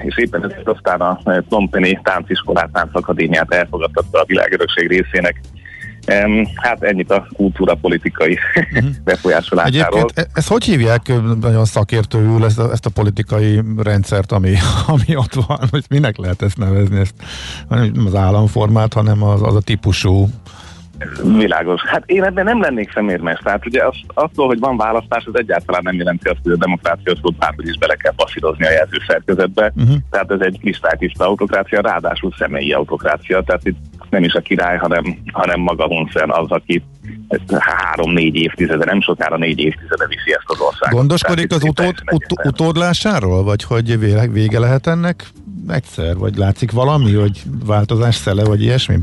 és éppen ezért aztán a Plompeni tánciskolát, táncakadémiát elfogadtatta a világörökség részének Hát ennyit a kultúra politikai uh-huh. befolyásolásáról. Egyébként e- ezt hogy hívják nagyon szakértőül ezt a, ezt a politikai rendszert, ami, ami ott van? Hogy minek lehet ezt nevezni? Ezt, nem az államformát, hanem az, az a típusú Világos. Hát én ebben nem lennék szemérmes. Tehát ugye az, attól, hogy van választás, az egyáltalán nem jelenti azt, hogy a demokrácia szót hogy is bele kell passzírozni a jelzőszerkezetbe. Uh-huh. Tehát ez egy kristálytiszta autokrácia, ráadásul személyi autokrácia. Tehát itt nem is a király, hanem, hanem maga Hun Sen az, aki három-négy évtizede, nem sokára négy évtizede viszi ezt az országot. Gondoskodik az utód, ut- utódlásáról, vagy hogy vége lehet ennek egyszer? Vagy látszik valami, hogy változás szele, vagy ilyesmi?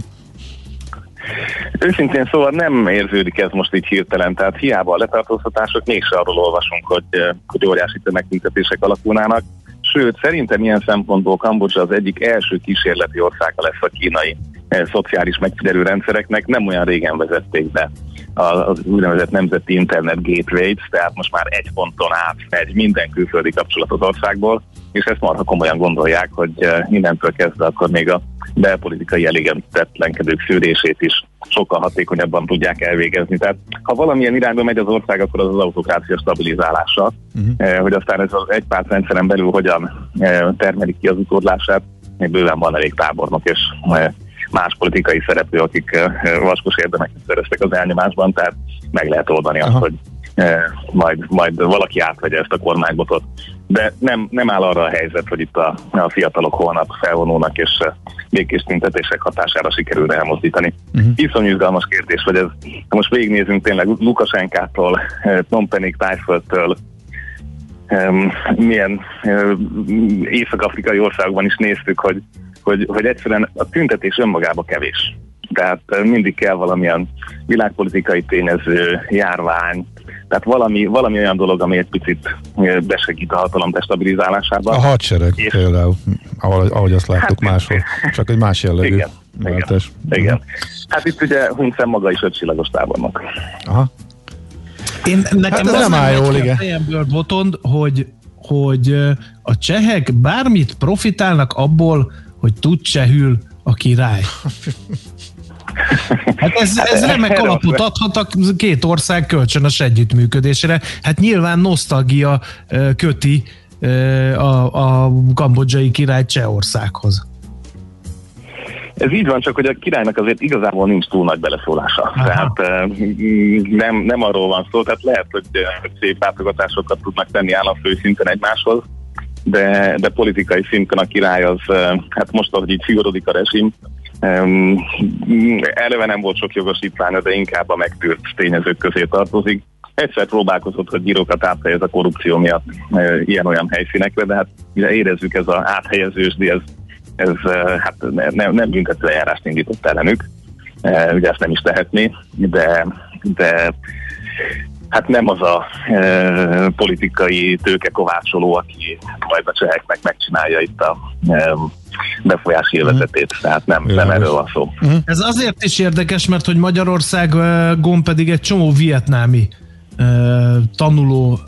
Őszintén szóval nem érződik ez most így hirtelen, tehát hiába a letartóztatások, mégse arról olvasunk, hogy, eh, hogy óriási tömegtüntetések alakulnának. Sőt, szerintem ilyen szempontból Kambodzsa az egyik első kísérleti országa lesz a kínai eh, szociális megfigyelő rendszereknek. Nem olyan régen vezették be az úgynevezett nemzeti internet gateway tehát most már egy ponton át megy minden külföldi kapcsolat az országból, és ezt marha komolyan gondolják, hogy eh, innentől kezdve akkor még a belpolitikai elégedetlenkedők szűrését is sokkal hatékonyabban tudják elvégezni. Tehát ha valamilyen irányba megy az ország, akkor az az autokrácia stabilizálása, uh-huh. hogy aztán ez az egypárt rendszeren belül hogyan eh, termelik ki az utódlását, még bőven van elég tábornok és eh, más politikai szereplő, akik vaskos érdemeket szereztek az elnyomásban, tehát meg lehet oldani Aha. azt, hogy majd, majd valaki átvegye ezt a kormánybotot. De nem, nem áll arra a helyzet, hogy itt a, a fiatalok holnap felvonulnak, és békés tüntetések hatására sikerül elmozdítani. Uh-huh. Iszonyú izgalmas kérdés, hogy ez, ha most végignézünk tényleg Lukasenkától, Tompenig, Tájföldtől, um, milyen um, észak-afrikai országban is néztük, hogy, hogy, hogy egyszerűen a tüntetés önmagába kevés. Tehát mindig kell valamilyen világpolitikai tényező, járvány, tehát valami, valami olyan dolog, ami egy picit besegít a hatalom destabilizálásában. A hadsereg és... például, ahogy, ahogy azt láttuk hát, máshol, csak egy más jellegű. Igen, igen, igen. Hát itt ugye Huncen maga is ötcsillagos tábornok. Aha. Én, nekem hát ez nem áll jól, igen. fejemből botond, hogy, hogy a csehek bármit profitálnak abból, hogy tud csehül a király. Hát ez, ez remek alapot adhat a két ország kölcsönös együttműködésre. Hát nyilván nosztalgia köti a, a kambodzsai király Csehországhoz. Ez így van, csak hogy a királynak azért igazából nincs túl nagy beleszólása. Aha. Tehát nem, nem arról van szó, tehát lehet, hogy, szép látogatásokat tudnak tenni államfő szinten egymáshoz, de, de politikai szinten a király az, hát most, ahogy így figorodik a rezsim, Um, eleve nem volt sok jogosítványa, de inkább a megtűrt tényezők közé tartozik. Egyszer próbálkozott, hogy gyírokat áthelyez a korrupció miatt ilyen-olyan helyszínekre, de hát mire érezzük ez az áthelyezősdi, ez, ez hát nem, nem büntető eljárást indított ellenük. E, ugye ezt nem is tehetné, de, de hát nem az a e, politikai tőkekovácsoló, aki majd a cseheknek megcsinálja itt a e, befolyási élvezetét, mm. tehát nem, nem erről van szó. Mm. Ez azért is érdekes, mert hogy Magyarországon pedig egy csomó vietnámi tanuló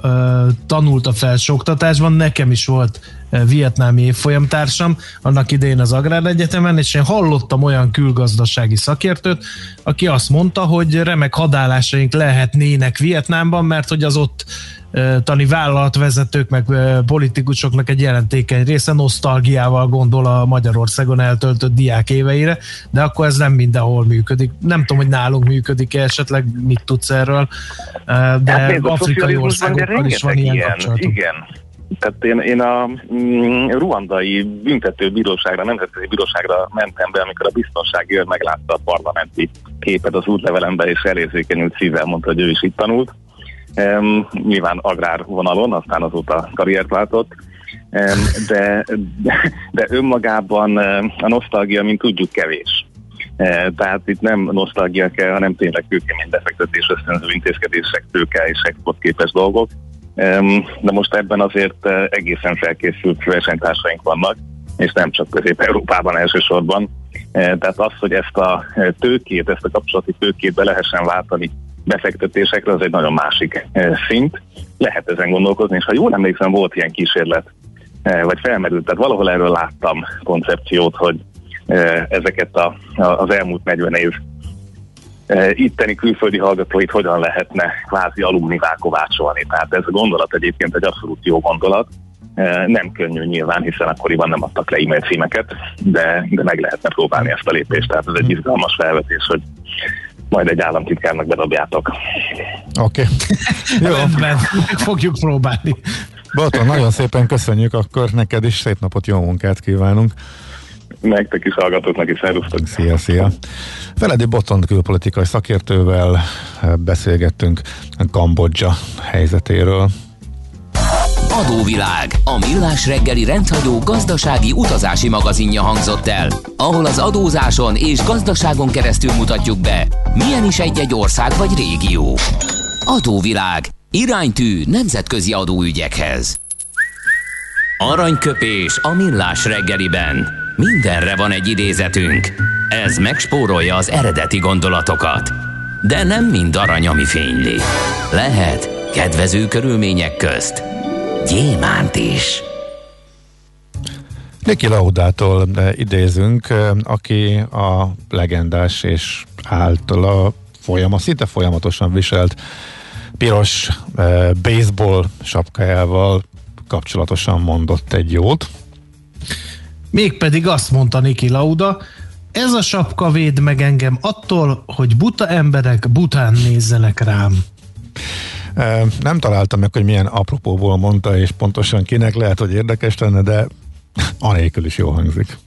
tanult a felsőoktatásban, nekem is volt vietnámi évfolyamtársam, annak idején az Egyetemen, és én hallottam olyan külgazdasági szakértőt, aki azt mondta, hogy remek hadállásaink lehetnének Vietnámban, mert hogy az ott tani vállalatvezetők, meg politikusoknak egy jelentékeny része nosztalgiával gondol a Magyarországon eltöltött diák éveire, de akkor ez nem mindenhol működik. Nem tudom, hogy nálunk működik -e esetleg, mit tudsz erről, de hát, afrikai országokkal is van ilyen, ilyen. Igen, tehát én, én a mm, ruandai büntetőbíróságra, nemzetközi bíróságra mentem be, amikor a biztonsági őr meglátta a parlamenti képet az útlevelemben, és elérzékenyült szívvel mondta, hogy ő is itt tanult. Um, nyilván agrárvonalon, aztán azóta karriert váltott. Um, de, de önmagában a nosztalgia, mint tudjuk, kevés. Tehát itt nem nosztalgia kell, hanem tényleg kőkemény befektetés ösztönző intézkedések, tőke és exportképes dolgok. De most ebben azért egészen felkészült versenytársaink vannak, és nem csak Közép-Európában elsősorban. Tehát az, hogy ezt a tőkét, ezt a kapcsolati tőkét be lehessen váltani befektetésekre, az egy nagyon másik szint. Lehet ezen gondolkozni, és ha jól emlékszem, volt ilyen kísérlet, vagy felmerült, tehát valahol erről láttam koncepciót, hogy ezeket a, az elmúlt 40 év itteni külföldi hallgatóit hogyan lehetne kvázi alumnivá kovácsolni. Tehát ez a gondolat egyébként egy abszolút jó gondolat. Nem könnyű nyilván, hiszen akkoriban nem adtak le e-mail címeket, de, de meg lehetne próbálni ezt a lépést. Tehát ez egy izgalmas felvetés, hogy majd egy államtitkárnak bedobjátok. Oké. Okay. Jó. Rendben, fogjuk próbálni. Baton, nagyon szépen köszönjük, akkor neked is szép napot, jó munkát kívánunk. Nektek is hallgatóknak is, szervusztok. Szia, szia. Feledi Botond külpolitikai szakértővel beszélgettünk Kambodzsa helyzetéről. Adóvilág, a millás reggeli rendhagyó gazdasági utazási magazinja hangzott el, ahol az adózáson és gazdaságon keresztül mutatjuk be, milyen is egy-egy ország vagy régió. Adóvilág, iránytű nemzetközi adóügyekhez. Aranyköpés a millás reggeliben. Mindenre van egy idézetünk. Ez megspórolja az eredeti gondolatokat. De nem mind arany, ami fényli. Lehet kedvező körülmények közt gyémánt is. Niki Laudától idézünk, aki a legendás és általa folyamat, szinte folyamatosan viselt piros eh, baseball sapkájával kapcsolatosan mondott egy jót. Mégpedig azt mondta Niki Lauda, ez a sapka véd meg engem attól, hogy buta emberek bután nézzenek rám. Nem találtam meg, hogy milyen apropóból mondta, és pontosan kinek lehet, hogy érdekes lenne, de anélkül is jó hangzik.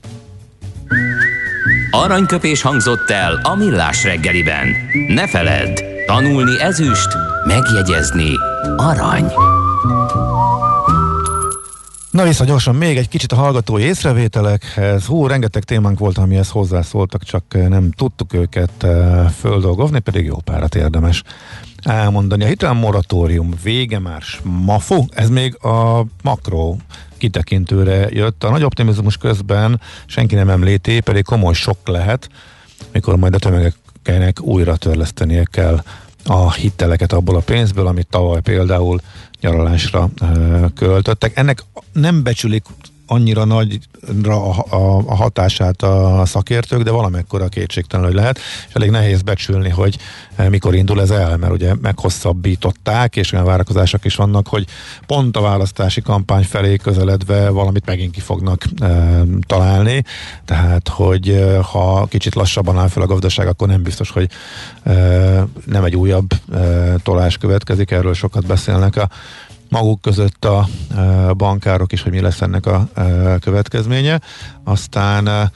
Aranyköpés hangzott el a millás reggeliben. Ne feledd, tanulni ezüst, megjegyezni arany. Na vissza gyorsan még egy kicsit a hallgatói észrevételekhez. Hú, rengeteg témánk volt, amihez hozzászóltak, csak nem tudtuk őket földolgozni, pedig jó párat érdemes elmondani. A hitel moratórium vége már mafu, ez még a makro kitekintőre jött. A nagy optimizmus közben senki nem említi, pedig komoly sok lehet, mikor majd a tömegeknek újra törlesztenie kell a hiteleket abból a pénzből, amit tavaly például nyaralásra költöttek. Ennek nem becsülik annyira nagyra a, a, hatását a szakértők, de valamekkora kétségtelen, hogy lehet, és elég nehéz becsülni, hogy eh, mikor indul ez el, mert ugye meghosszabbították, és olyan várakozások is vannak, hogy pont a választási kampány felé közeledve valamit megint ki fognak e, találni, tehát, hogy e, ha kicsit lassabban áll fel a gazdaság, akkor nem biztos, hogy e, nem egy újabb e, tolás következik, erről sokat beszélnek a maguk között a e, bankárok is, hogy mi lesz ennek a e, következménye. Aztán e,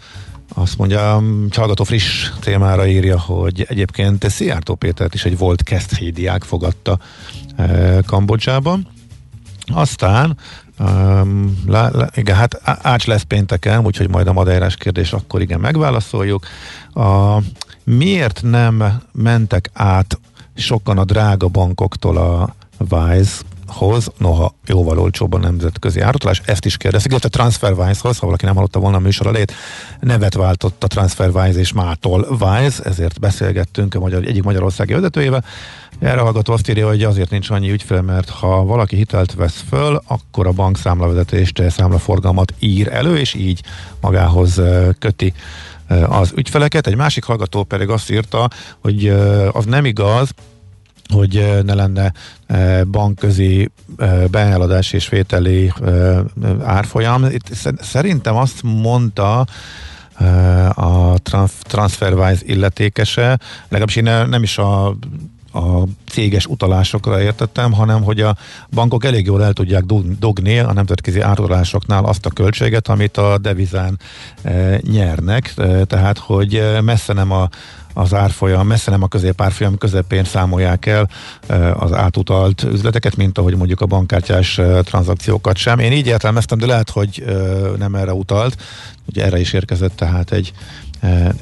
azt mondja, hallgató friss témára írja, hogy egyébként Szijjártó Pétert is egy volt keszthédiák fogadta Kambodzsában. Aztán Um, le, le, igen, hát ács lesz pénteken, úgyhogy majd a madeirás kérdés akkor igen megválaszoljuk. A, miért nem mentek át sokan a drága bankoktól a Wise hoz, noha jóval olcsóbb a nemzetközi árutalás, ezt is kérdezik, illetve TransferWise-hoz, ha valaki nem hallotta volna a műsor elét, nevet váltott a TransferWise és mától Wise, ezért beszélgettünk a magyar, egyik magyarországi vezetőjével. Erre hallgató azt írja, hogy azért nincs annyi ügyfél, mert ha valaki hitelt vesz föl, akkor a bank számlavezetést, számlaforgalmat ír elő, és így magához köti az ügyfeleket. Egy másik hallgató pedig azt írta, hogy az nem igaz, hogy ne lenne bankközi beeladás és vételi árfolyam. Itt szerintem azt mondta a TransferWise illetékese, legalábbis én nem is a a céges utalásokra értettem, hanem hogy a bankok elég jól el tudják dugni a nemzetközi árulásoknál azt a költséget, amit a devizán nyernek, tehát hogy messze nem a az árfolyam, messze nem a középárfolyam közepén számolják el az átutalt üzleteket, mint ahogy mondjuk a bankkártyás tranzakciókat sem. Én így értelmeztem, de lehet, hogy nem erre utalt. Ugye erre is érkezett tehát egy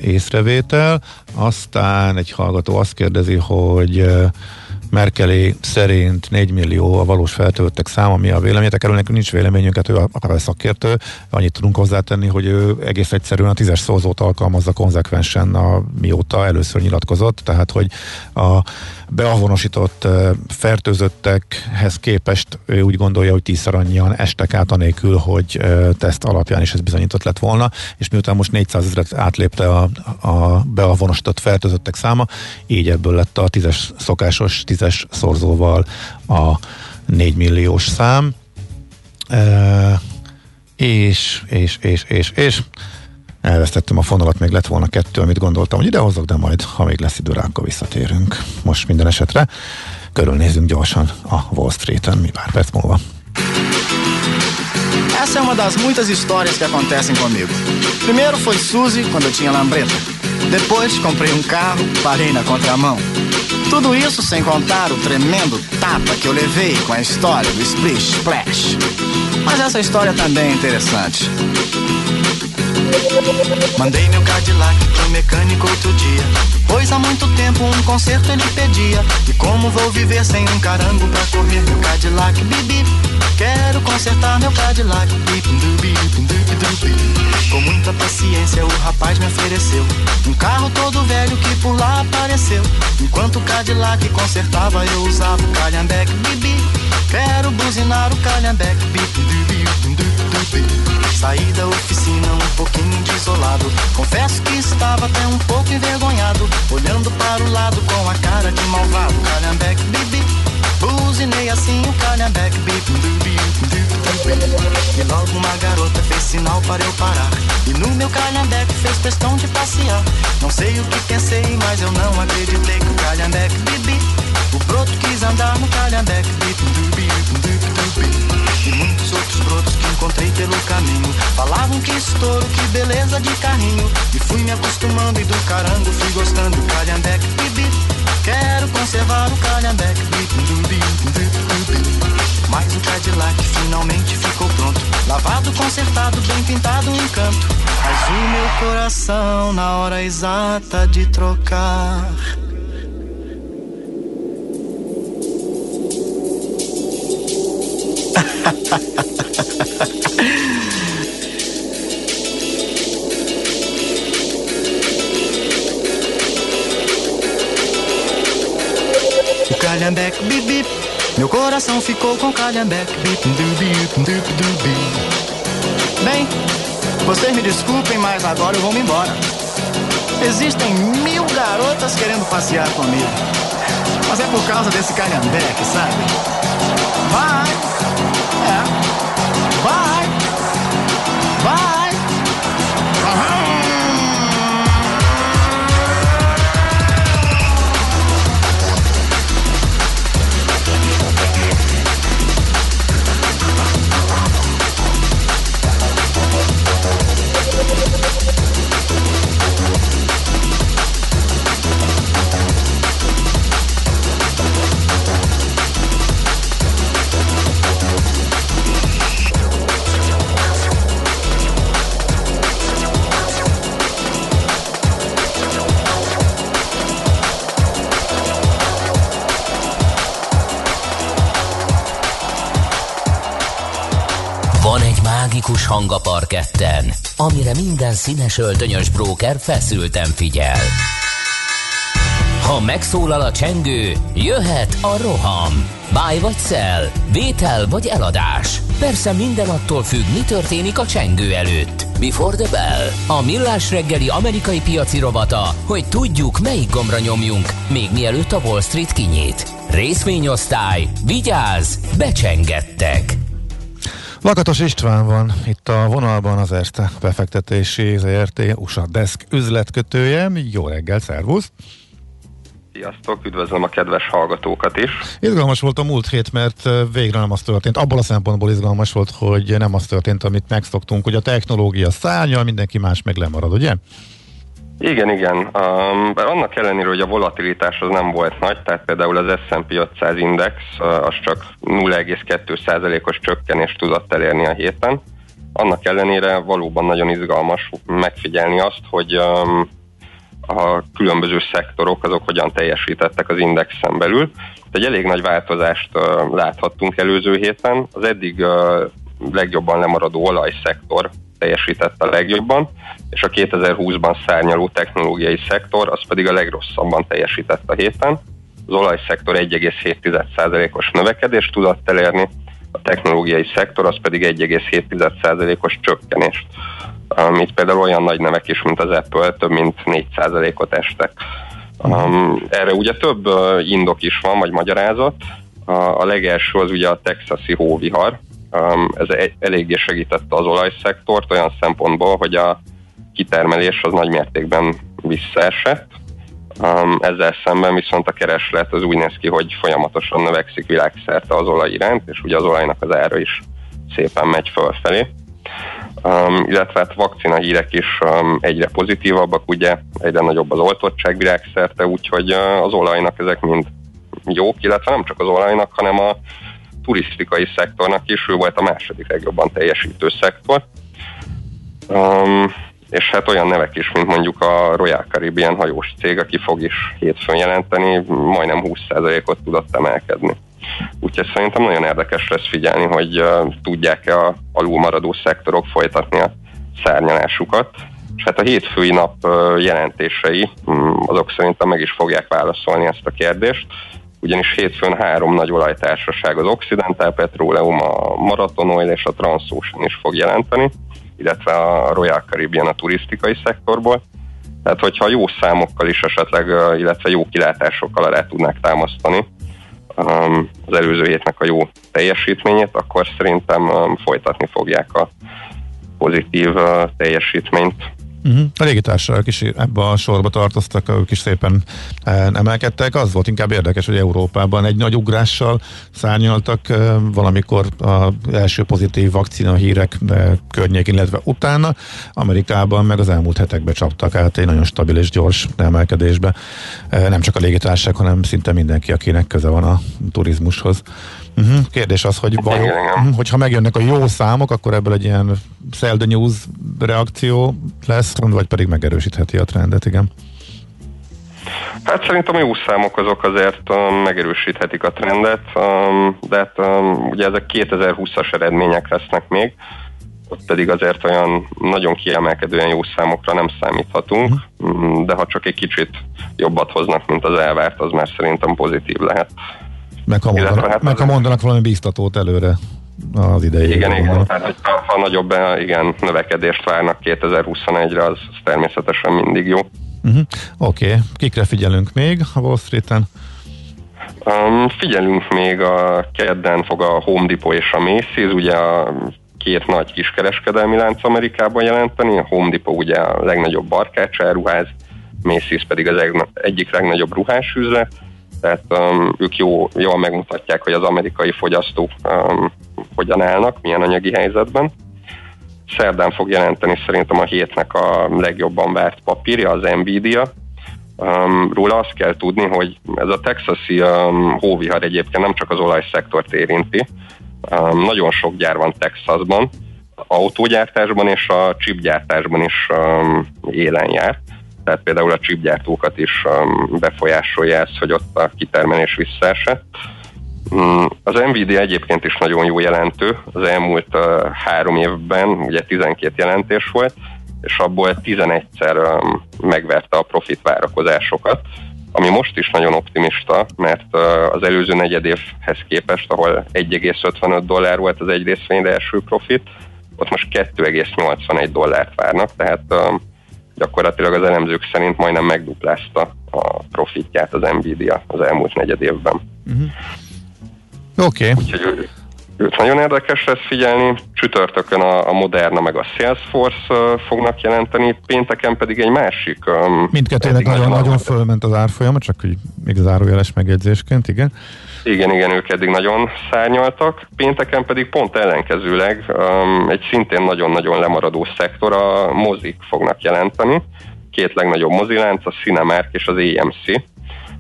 észrevétel. Aztán egy hallgató azt kérdezi, hogy Merkeli szerint 4 millió a valós feltölttek száma, mi a véleményetek? Erről nekünk nincs véleményünk, hát ő a szakértő. Annyit tudunk hozzátenni, hogy ő egész egyszerűen a tízes szózót alkalmazza konzekvensen, a, mióta először nyilatkozott, tehát hogy a beavonosított fertőzöttekhez képest ő úgy gondolja, hogy tízszer annyian estek át anélkül, hogy teszt alapján is ez bizonyított lett volna, és miután most 400 ezeret átlépte a, a beavonosított fertőzöttek száma, így ebből lett a tízes szokásos tízes szorzóval a 4 milliós szám. E, és, és, és, és, és elvesztettem a fonalat, még lett volna kettő, amit gondoltam, hogy idehozok, de majd, ha még lesz idő rá, akkor visszatérünk. Most minden esetre körülnézünk gyorsan a Wall Street-en, mi pár perc múlva. Essa é uma das muitas histórias que acontecem comigo. Primeiro foi Suzy, quando eu tinha lambreta. Depois comprei um carro, parei na contramão. Tudo isso sem contar o tremendo tapa que eu levei com a história do Splish Splash. Mas essa história também é interessante. Mandei meu Cadillac pro mecânico outro dia. Pois há muito tempo um conserto ele pedia. E como vou viver sem um carango pra correr meu Cadillac? Bibi, quero consertar meu Cadillac. Com muita paciência o rapaz me ofereceu um carro todo velho que por lá apareceu. Enquanto o Cadillac consertava eu usava o calhambeque. Bibi, quero buzinar o calhambeque. Saí da oficina um pouquinho desolado. Confesso que estava até um pouco envergonhado. Olhando para o lado com a cara de malvado. Calhambeque, bibi. Buzinei assim o calhambeque, bibi. E logo uma garota fez sinal para eu parar. E no meu calhambeque fez questão de passear. Não sei o que pensei, mas eu não acreditei que o calhambeque, bibi. O broto quis andar no calhambeque, bibi. Estouro, que beleza de carrinho. E fui me acostumando e do carango fui gostando. Calhambeque, bibi Quero conservar o calhambeque Mas o Cadillac finalmente ficou pronto. Lavado, consertado, bem pintado, um encanto. Mas o meu coração na hora exata de trocar. o Meu coração ficou com calhambeque Bem, vocês me desculpem, mas agora eu vou me embora. Existem mil garotas querendo passear comigo. Mas é por causa desse calhambeque, sabe? Vai! Mágikus hang a parketten, amire minden színes öltönyös bróker feszülten figyel. Ha megszólal a csengő, jöhet a roham. Báj vagy szel, vétel vagy eladás. Persze minden attól függ, mi történik a csengő előtt. Before the Bell, a millás reggeli amerikai piaci rovata, hogy tudjuk, melyik gombra nyomjunk, még mielőtt a Wall Street kinyit. Részvényosztály, vigyáz, becsengettek! Lakatos István van itt a vonalban az Erste befektetési ZRT USA Desk üzletkötője. Jó reggel, szervusz! Sziasztok, üdvözlöm a kedves hallgatókat is. Izgalmas volt a múlt hét, mert végre nem az történt. Abból a szempontból izgalmas volt, hogy nem az történt, amit megszoktunk, hogy a technológia szárnyal, mindenki más meg lemarad, ugye? Igen, igen. Um, annak ellenére, hogy a volatilitás az nem volt nagy, tehát például az S&P 500 index uh, az csak 0,2%-os csökkenést tudott elérni a héten. Annak ellenére valóban nagyon izgalmas megfigyelni azt, hogy um, a különböző szektorok azok hogyan teljesítettek az indexen belül. Egy elég nagy változást láthattunk előző héten. Az eddig legjobban lemaradó olajszektor teljesített a legjobban, és a 2020-ban szárnyaló technológiai szektor az pedig a legrosszabban teljesített a héten. Az olajszektor 1,7%-os növekedést tudott elérni, a technológiai szektor az pedig 1,7%-os csökkenést. Itt például olyan nagy nevek is, mint az Apple, több mint 4%-ot estek. Um, erre ugye több uh, indok is van, vagy magyarázat. A, a legelső az ugye a texasi hóvihar. Um, ez e- eléggé segítette az olajszektort olyan szempontból, hogy a kitermelés az nagy mértékben visszaesett. Um, ezzel szemben viszont a kereslet az úgy néz ki, hogy folyamatosan növekszik világszerte az olaj iránt, és ugye az olajnak az ára is szépen megy fölfelé. Um, illetve hát vakcina hírek is um, egyre pozitívabbak, ugye egyre nagyobb az oltottság világszerte, úgyhogy uh, az olajnak ezek mind jók, illetve nem csak az olajnak, hanem a turisztikai szektornak is, ő volt a második legjobban teljesítő szektor. Um, és hát olyan nevek is, mint mondjuk a Royal Caribbean hajós cég, aki fog is hétfőn jelenteni, majdnem 20%-ot tudott emelkedni. Úgyhogy szerintem nagyon érdekes lesz figyelni, hogy uh, tudják-e a alulmaradó szektorok folytatni a szárnyalásukat. És hát a hétfői nap uh, jelentései um, azok szerintem meg is fogják válaszolni ezt a kérdést, ugyanis hétfőn három nagy olajtársaság, az Occidental Petroleum, a Marathon Oil és a Transocean is fog jelenteni, illetve a Royal Caribbean a turisztikai szektorból. Tehát, hogyha jó számokkal is esetleg, illetve jó kilátásokkal alá tudnák támasztani um, az előző hétnek a jó teljesítményét, akkor szerintem um, folytatni fogják a pozitív teljesítményt. Uh-huh. A légitársaságok is ebbe a sorba tartoztak, ők is szépen eh, emelkedtek. Az volt inkább érdekes, hogy Európában egy nagy ugrással szárnyaltak eh, valamikor az első pozitív vakcina hírek eh, környékén, illetve utána. Amerikában meg az elmúlt hetekben csaptak át egy nagyon stabil és gyors emelkedésbe. Nem csak a légitársaság, hanem szinte mindenki, akinek köze van a turizmushoz. Uh-huh. Kérdés az, hogy vajon, uh-huh. hogyha megjönnek a jó számok, akkor ebből egy ilyen sell the news reakció lesz, vagy pedig megerősítheti a trendet, igen. Hát szerintem a jó számok azok azért um, megerősíthetik a trendet, um, de hát um, ugye ezek 2020-as eredmények lesznek még, ott pedig azért olyan nagyon kiemelkedően jó számokra nem számíthatunk, uh-huh. de ha csak egy kicsit jobbat hoznak, mint az elvárt, az már szerintem pozitív lehet. Meg ha, mondanak, hát meg ha mondanak valami bíztatót előre az idei. Igen, igen. Tehát, hogy ha, nagyobb igen, növekedést várnak 2021-re, az, az természetesen mindig jó. Uh-huh. Oké, okay. kikre figyelünk még a Wall Street-en? Um, figyelünk még a kedden fog a Home Depot és a Macy's, ugye a két nagy kiskereskedelmi lánc Amerikában jelenteni. A Home Depot ugye a legnagyobb barkácsáruház, Macy's pedig az egyik legnagyobb ruhásüzlet tehát um, ők jó, jól megmutatják, hogy az amerikai fogyasztók um, hogyan állnak, milyen anyagi helyzetben. Szerdán fog jelenteni szerintem a hétnek a legjobban várt papírja, az Nvidia. Um, róla azt kell tudni, hogy ez a texasi um, hóvihar egyébként nem csak az olajszektort érinti, um, nagyon sok gyár van Texasban, autógyártásban és a chipgyártásban is um, élen jár tehát például a chipgyártókat is um, befolyásolja ez, hogy ott a kitermelés visszaesett. Mm, az Nvidia egyébként is nagyon jó jelentő, az elmúlt uh, három évben ugye 12 jelentés volt, és abból 11-szer um, megverte a profit várakozásokat, ami most is nagyon optimista, mert uh, az előző negyedévhez képest, ahol 1,55 dollár volt az egy részvényre első profit, ott most 2,81 dollárt várnak, tehát um, gyakorlatilag az elemzők szerint majdnem megduplázta a profitját az Nvidia az elmúlt negyed évben. Uh-huh. Oké. Okay. Úgyhogy őt nagyon érdekes lesz figyelni. Csütörtökön a, a Moderna meg a Salesforce fognak jelenteni, pénteken pedig egy másik. Mindkettőnek nagyon, nagyon fölment az árfolyama, csak hogy még zárójeles megjegyzésként, igen. Igen, igen, ők eddig nagyon szárnyaltak. Pénteken pedig pont ellenkezőleg um, egy szintén nagyon-nagyon lemaradó szektor, a mozik fognak jelenteni. Két legnagyobb mozilánc, a Cinemark és az AMC.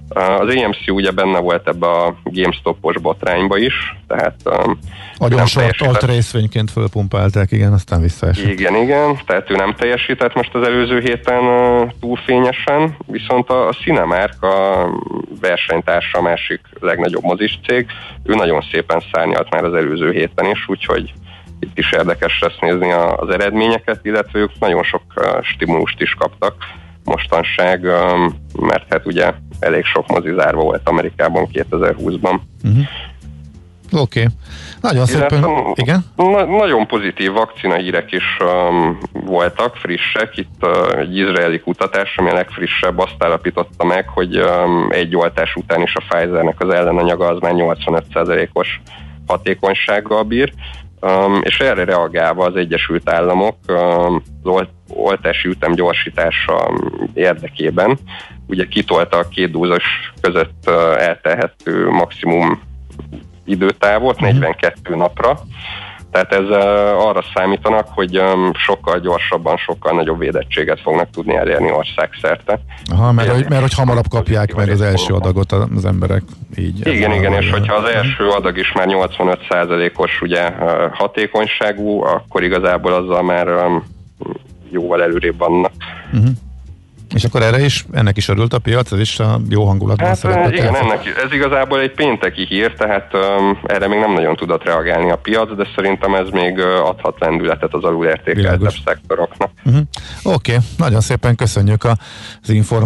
Az AMC ugye benne volt ebbe a GameStop-os botrányba is, tehát um, Agyon short részvényként fölpumpálták, igen, aztán visszaesett. Igen, igen, tehát ő nem teljesített most az előző héten uh, túl fényesen, viszont a, a Cinemark, a versenytársa, a másik legnagyobb mozis cég, ő nagyon szépen szárnyalt már az előző héten is, úgyhogy itt is érdekes lesz nézni az eredményeket, illetve ők nagyon sok stimulust is kaptak mostanság, mert hát ugye elég sok mozi zárva volt Amerikában 2020-ban. Uh-huh. Oké. Okay. Nagyon szépen, Illetve, igen? Na, nagyon pozitív vakcinahírek is um, voltak, frissek. Itt uh, egy izraeli kutatás, ami a legfrissebb, azt állapította meg, hogy um, egy oltás után is a Pfizernek az ellenanyaga az már 85%-os hatékonysággal bír. Um, és erre reagálva az Egyesült Államok um, az oltási ütem gyorsítása érdekében ugye kitolta a két dózos között uh, eltelhető maximum időtávot 42 uh-huh. napra, tehát ez arra számítanak, hogy sokkal gyorsabban, sokkal nagyobb védettséget fognak tudni elérni országszerte. Aha, mert, hogy, mert hogy hamarabb kapják meg az első adagot az emberek. Így igen, igen, és hogyha az első adag is már 85%-os ugye hatékonyságú, akkor igazából azzal már jóval előrébb vannak. Uh-huh. És akkor erre is, ennek is örült a piac, ez is a jó hangulatban hát, szeretett Igen, ennek, ez igazából egy pénteki hír, tehát um, erre még nem nagyon tudott reagálni a piac, de szerintem ez még adhat lendületet az alulértékeltebb szektoroknak. Uh-huh. Oké, okay. nagyon szépen köszönjük az információt.